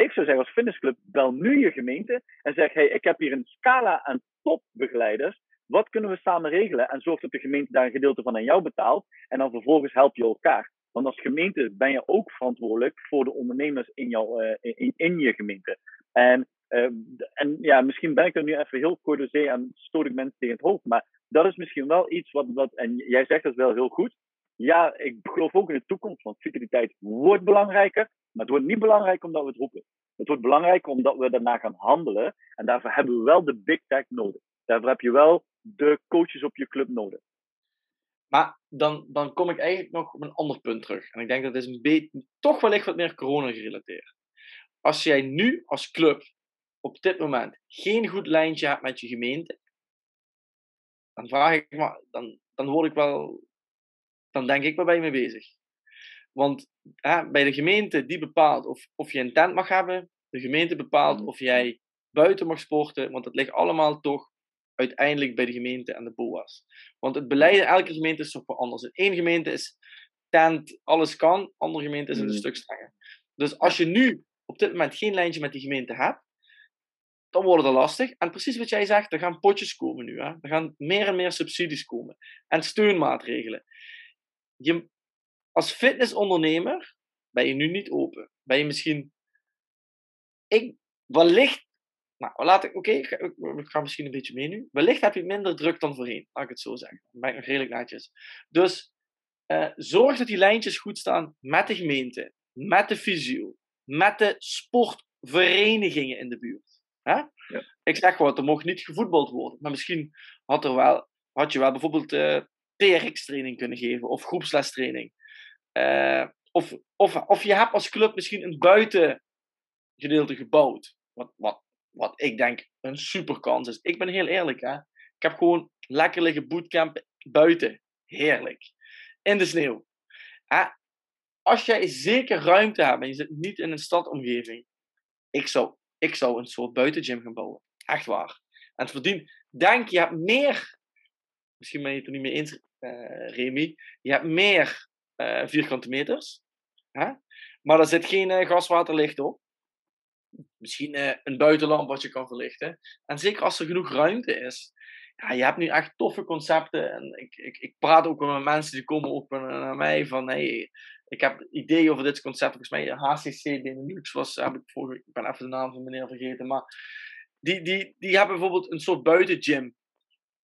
Ik zou zeggen als fitnessclub, bel nu je gemeente en zeg, hey, ik heb hier een scala aan topbegeleiders. Wat kunnen we samen regelen? En zorg dat de gemeente daar een gedeelte van aan jou betaalt. En dan vervolgens help je elkaar. Want als gemeente ben je ook verantwoordelijk voor de ondernemers in, jouw, uh, in, je gemeente. En, uh, en ja, misschien ben ik er nu even heel kort zee en stoot ik mensen tegen het hoofd. Maar dat is misschien wel iets wat, wat, en jij zegt dat wel heel goed. Ja, ik geloof ook in de toekomst, want vitaliteit wordt belangrijker. Maar het wordt niet belangrijk omdat we het roepen. Het wordt belangrijk omdat we daarna gaan handelen. En daarvoor hebben we wel de big tech nodig. Daarvoor heb je wel de coaches op je club nodig. Maar dan, dan kom ik eigenlijk nog op een ander punt terug. En ik denk dat is een beetje, toch wellicht wat meer corona gerelateerd. Als jij nu als club op dit moment geen goed lijntje hebt met je gemeente, dan vraag ik me, dan, dan word ik wel, dan denk ik wel bij me bezig. Want hè, bij de gemeente die bepaalt of, of je een tent mag hebben, de gemeente bepaalt of jij buiten mag sporten, want het ligt allemaal toch uiteindelijk bij de gemeente en de BOA's. Want het beleid in elke gemeente is toch wel anders. In één gemeente is tent, alles kan, andere gemeente is het een stuk strenger. Dus als je nu op dit moment geen lijntje met die gemeente hebt, dan wordt het lastig. En precies wat jij zegt, er gaan potjes komen nu. Hè? Er gaan meer en meer subsidies komen. En steunmaatregelen. Je, als fitnessondernemer ben je nu niet open. Ben je misschien... Ik, wellicht... Nou, laat ik... Oké, ik, ik, ga misschien een beetje mee nu. Wellicht heb je minder druk dan voorheen. Laat ik het zo zeggen. Dan ben ik nog redelijk netjes. Dus uh, zorg dat die lijntjes goed staan met de gemeente, met de fysio, met de sportverenigingen in de buurt. Hè? Ja. Ik zeg gewoon, er mocht niet gevoetbald worden. Maar misschien had, er wel, had je wel bijvoorbeeld eh, TRX-training kunnen geven of groepslestraining. Uh, of, of, of je hebt als club misschien een buitengedeelte gebouwd. Wat, wat, wat ik denk een super kans is. Ik ben heel eerlijk, hè. Ik heb gewoon lekker liggen bootcampen buiten. Heerlijk. In de sneeuw. Hè? Als jij zeker ruimte hebt en je zit niet in een stadomgeving, ik zou ik zou een soort buitengym gaan bouwen. Echt waar. En het verdien, denk je hebt meer, misschien ben je het er niet mee eens, Remy, je hebt meer uh, vierkante meters, hè? maar er zit geen uh, gaswaterlicht op. Misschien een buitenlamp wat je kan verlichten. En zeker als er genoeg ruimte is. Ja, je hebt nu echt toffe concepten. En ik, ik, ik praat ook met mensen die komen ook naar mij van hey, ik heb ideeën over dit concept. Volgens mij HCC Benelux was, heb ik, ik ben even de naam van meneer vergeten. Maar die, die, die hebben bijvoorbeeld een soort buitengym.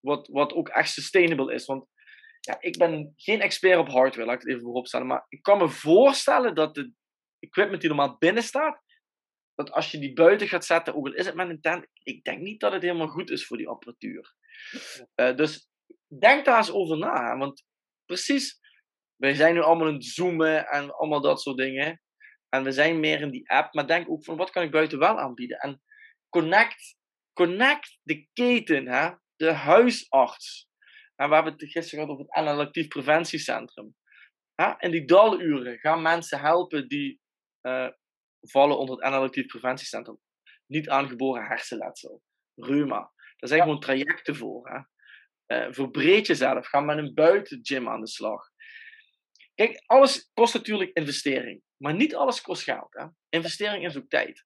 Wat, wat ook echt sustainable is. Want ja, ik ben geen expert op hardware, laat ik het even vooropstellen. Maar ik kan me voorstellen dat de equipment die normaal binnen staat, dat als je die buiten gaat zetten, ook al is het met een tent, ik denk niet dat het helemaal goed is voor die apparatuur. Uh, dus denk daar eens over na. Want precies wij zijn nu allemaal aan het zoomen en allemaal dat soort dingen. En we zijn meer in die app, maar denk ook van wat kan ik buiten wel aanbieden? En connect, connect de keten, hè? de huisarts. En we hebben het gisteren gehad over het analactief preventiecentrum. In die daluren gaan mensen helpen die uh, vallen onder het analactief preventiecentrum. Niet aangeboren hersenletsel, reuma. Daar zijn gewoon trajecten voor. Hè? Uh, verbreed jezelf, ga met een buitengym aan de slag. Kijk, alles kost natuurlijk investering. Maar niet alles kost geld. Hè? Investering is ook tijd.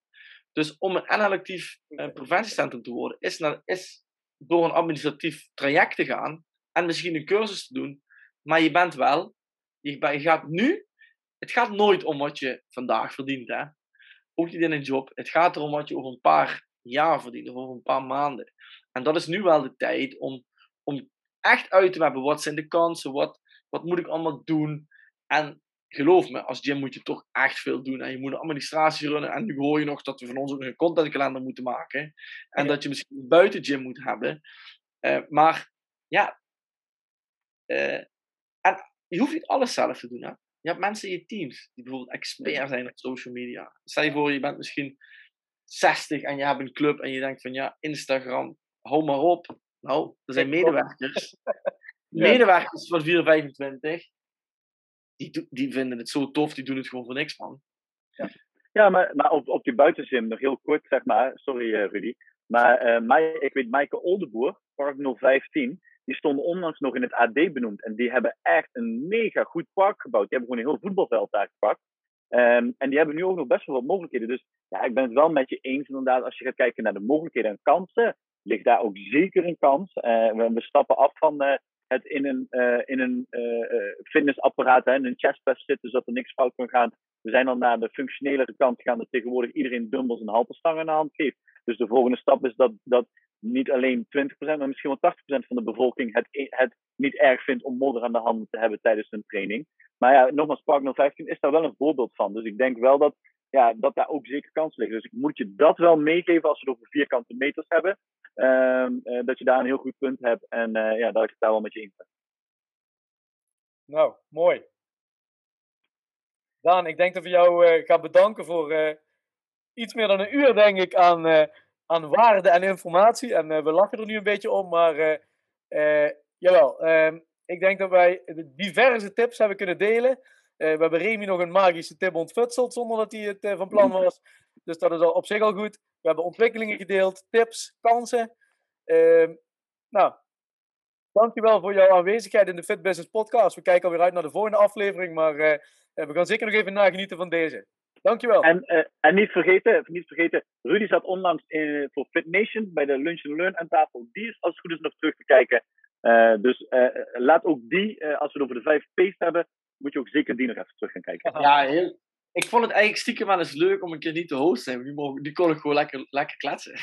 Dus om een analytief uh, preventiecentrum te worden, is, is door een administratief traject te gaan en misschien een cursus te doen. Maar je bent wel, je, je gaat nu, het gaat nooit om wat je vandaag verdient. Hè? Ook niet in een job. Het gaat erom wat je over een paar jaar verdient, of over een paar maanden. En dat is nu wel de tijd om, om echt uit te hebben. Wat zijn de kansen? Wat, wat moet ik allemaal doen? En geloof me, als gym moet je toch echt veel doen. En je moet een administratie runnen. En nu hoor je nog dat we van ons ook een contentkalender moeten maken. En dat je misschien een buitengym moet hebben. Uh, maar ja, uh, en je hoeft niet alles zelf te doen. Hè? Je hebt mensen in je teams die bijvoorbeeld expert zijn op social media. Stel je voor, je bent misschien 60 en je hebt een club en je denkt van ja, Instagram, hou maar op. Nou, er zijn medewerkers. Medewerkers van 425 die, die vinden het zo tof, die doen het gewoon voor niks, man. Ja, ja maar, maar op, op die buitenzin, nog heel kort, zeg maar. Sorry, uh, Rudy. Maar uh, ik weet, Maaike Oldeboer, Park 015, die stonden onlangs nog in het AD benoemd. En die hebben echt een mega goed park gebouwd. Die hebben gewoon een heel voetbalveld daar gepakt. Um, en die hebben nu ook nog best wel wat mogelijkheden. Dus ja, ik ben het wel met je eens inderdaad. Als je gaat kijken naar de mogelijkheden en kansen, ligt daar ook zeker een kans. Uh, we, stappen af van uh, het in een, uh, in een fitnessapparaat, hè, in een chestpress zitten, zodat er niks fout kan gaan. We zijn dan naar de functionelere kant gegaan, dat tegenwoordig iedereen dumbbells en haltestangen in de hand geeft. Dus de volgende stap is dat, dat niet alleen 20%, maar misschien wel 80% van de bevolking het, het niet erg vindt om modder aan de handen te hebben tijdens hun training. Maar ja, nogmaals, Park 015 is daar wel een voorbeeld van. Dus ik denk wel dat, ja, dat daar ook zeker kans liggen. Dus ik moet je dat wel meegeven als we het over vierkante meters hebben. Ehm, eh, dat je daar een heel goed punt hebt en uh, ja, dat ik het daar wel met je eens ben. Nou, mooi. Daan, ik denk dat we jou uh, gaan bedanken voor iets meer dan een uur, denk ik, aan, aan waarde en informatie. En we lachen er nu een beetje om, maar jawel, ehm, ik denk dat wij diverse tips hebben kunnen delen. we hebben Remy nog een magische tip ontfutseld zonder dat hij het van plan was. Dus dat is al op zich al goed. We hebben ontwikkelingen gedeeld, tips, kansen. Ehm, nou, dankjewel voor jouw aanwezigheid in de Fit Business Podcast. We kijken alweer uit naar de volgende aflevering, maar we gaan zeker nog even nagenieten van deze. Dankjewel. En, uh, en niet, vergeten, niet vergeten, Rudy zat onlangs in, voor Fit Nation bij de Lunch and Learn aan tafel. Die is als het goed is nog terug te kijken. Uh, dus uh, laat ook die, als we het over de vijf P's hebben, moet je ook zeker die nog even terug gaan kijken. Ja, heel, ik vond het eigenlijk stiekem wel eens leuk om een keer niet te host te zijn. Die, mogen, die kon ik gewoon lekker, lekker kletsen.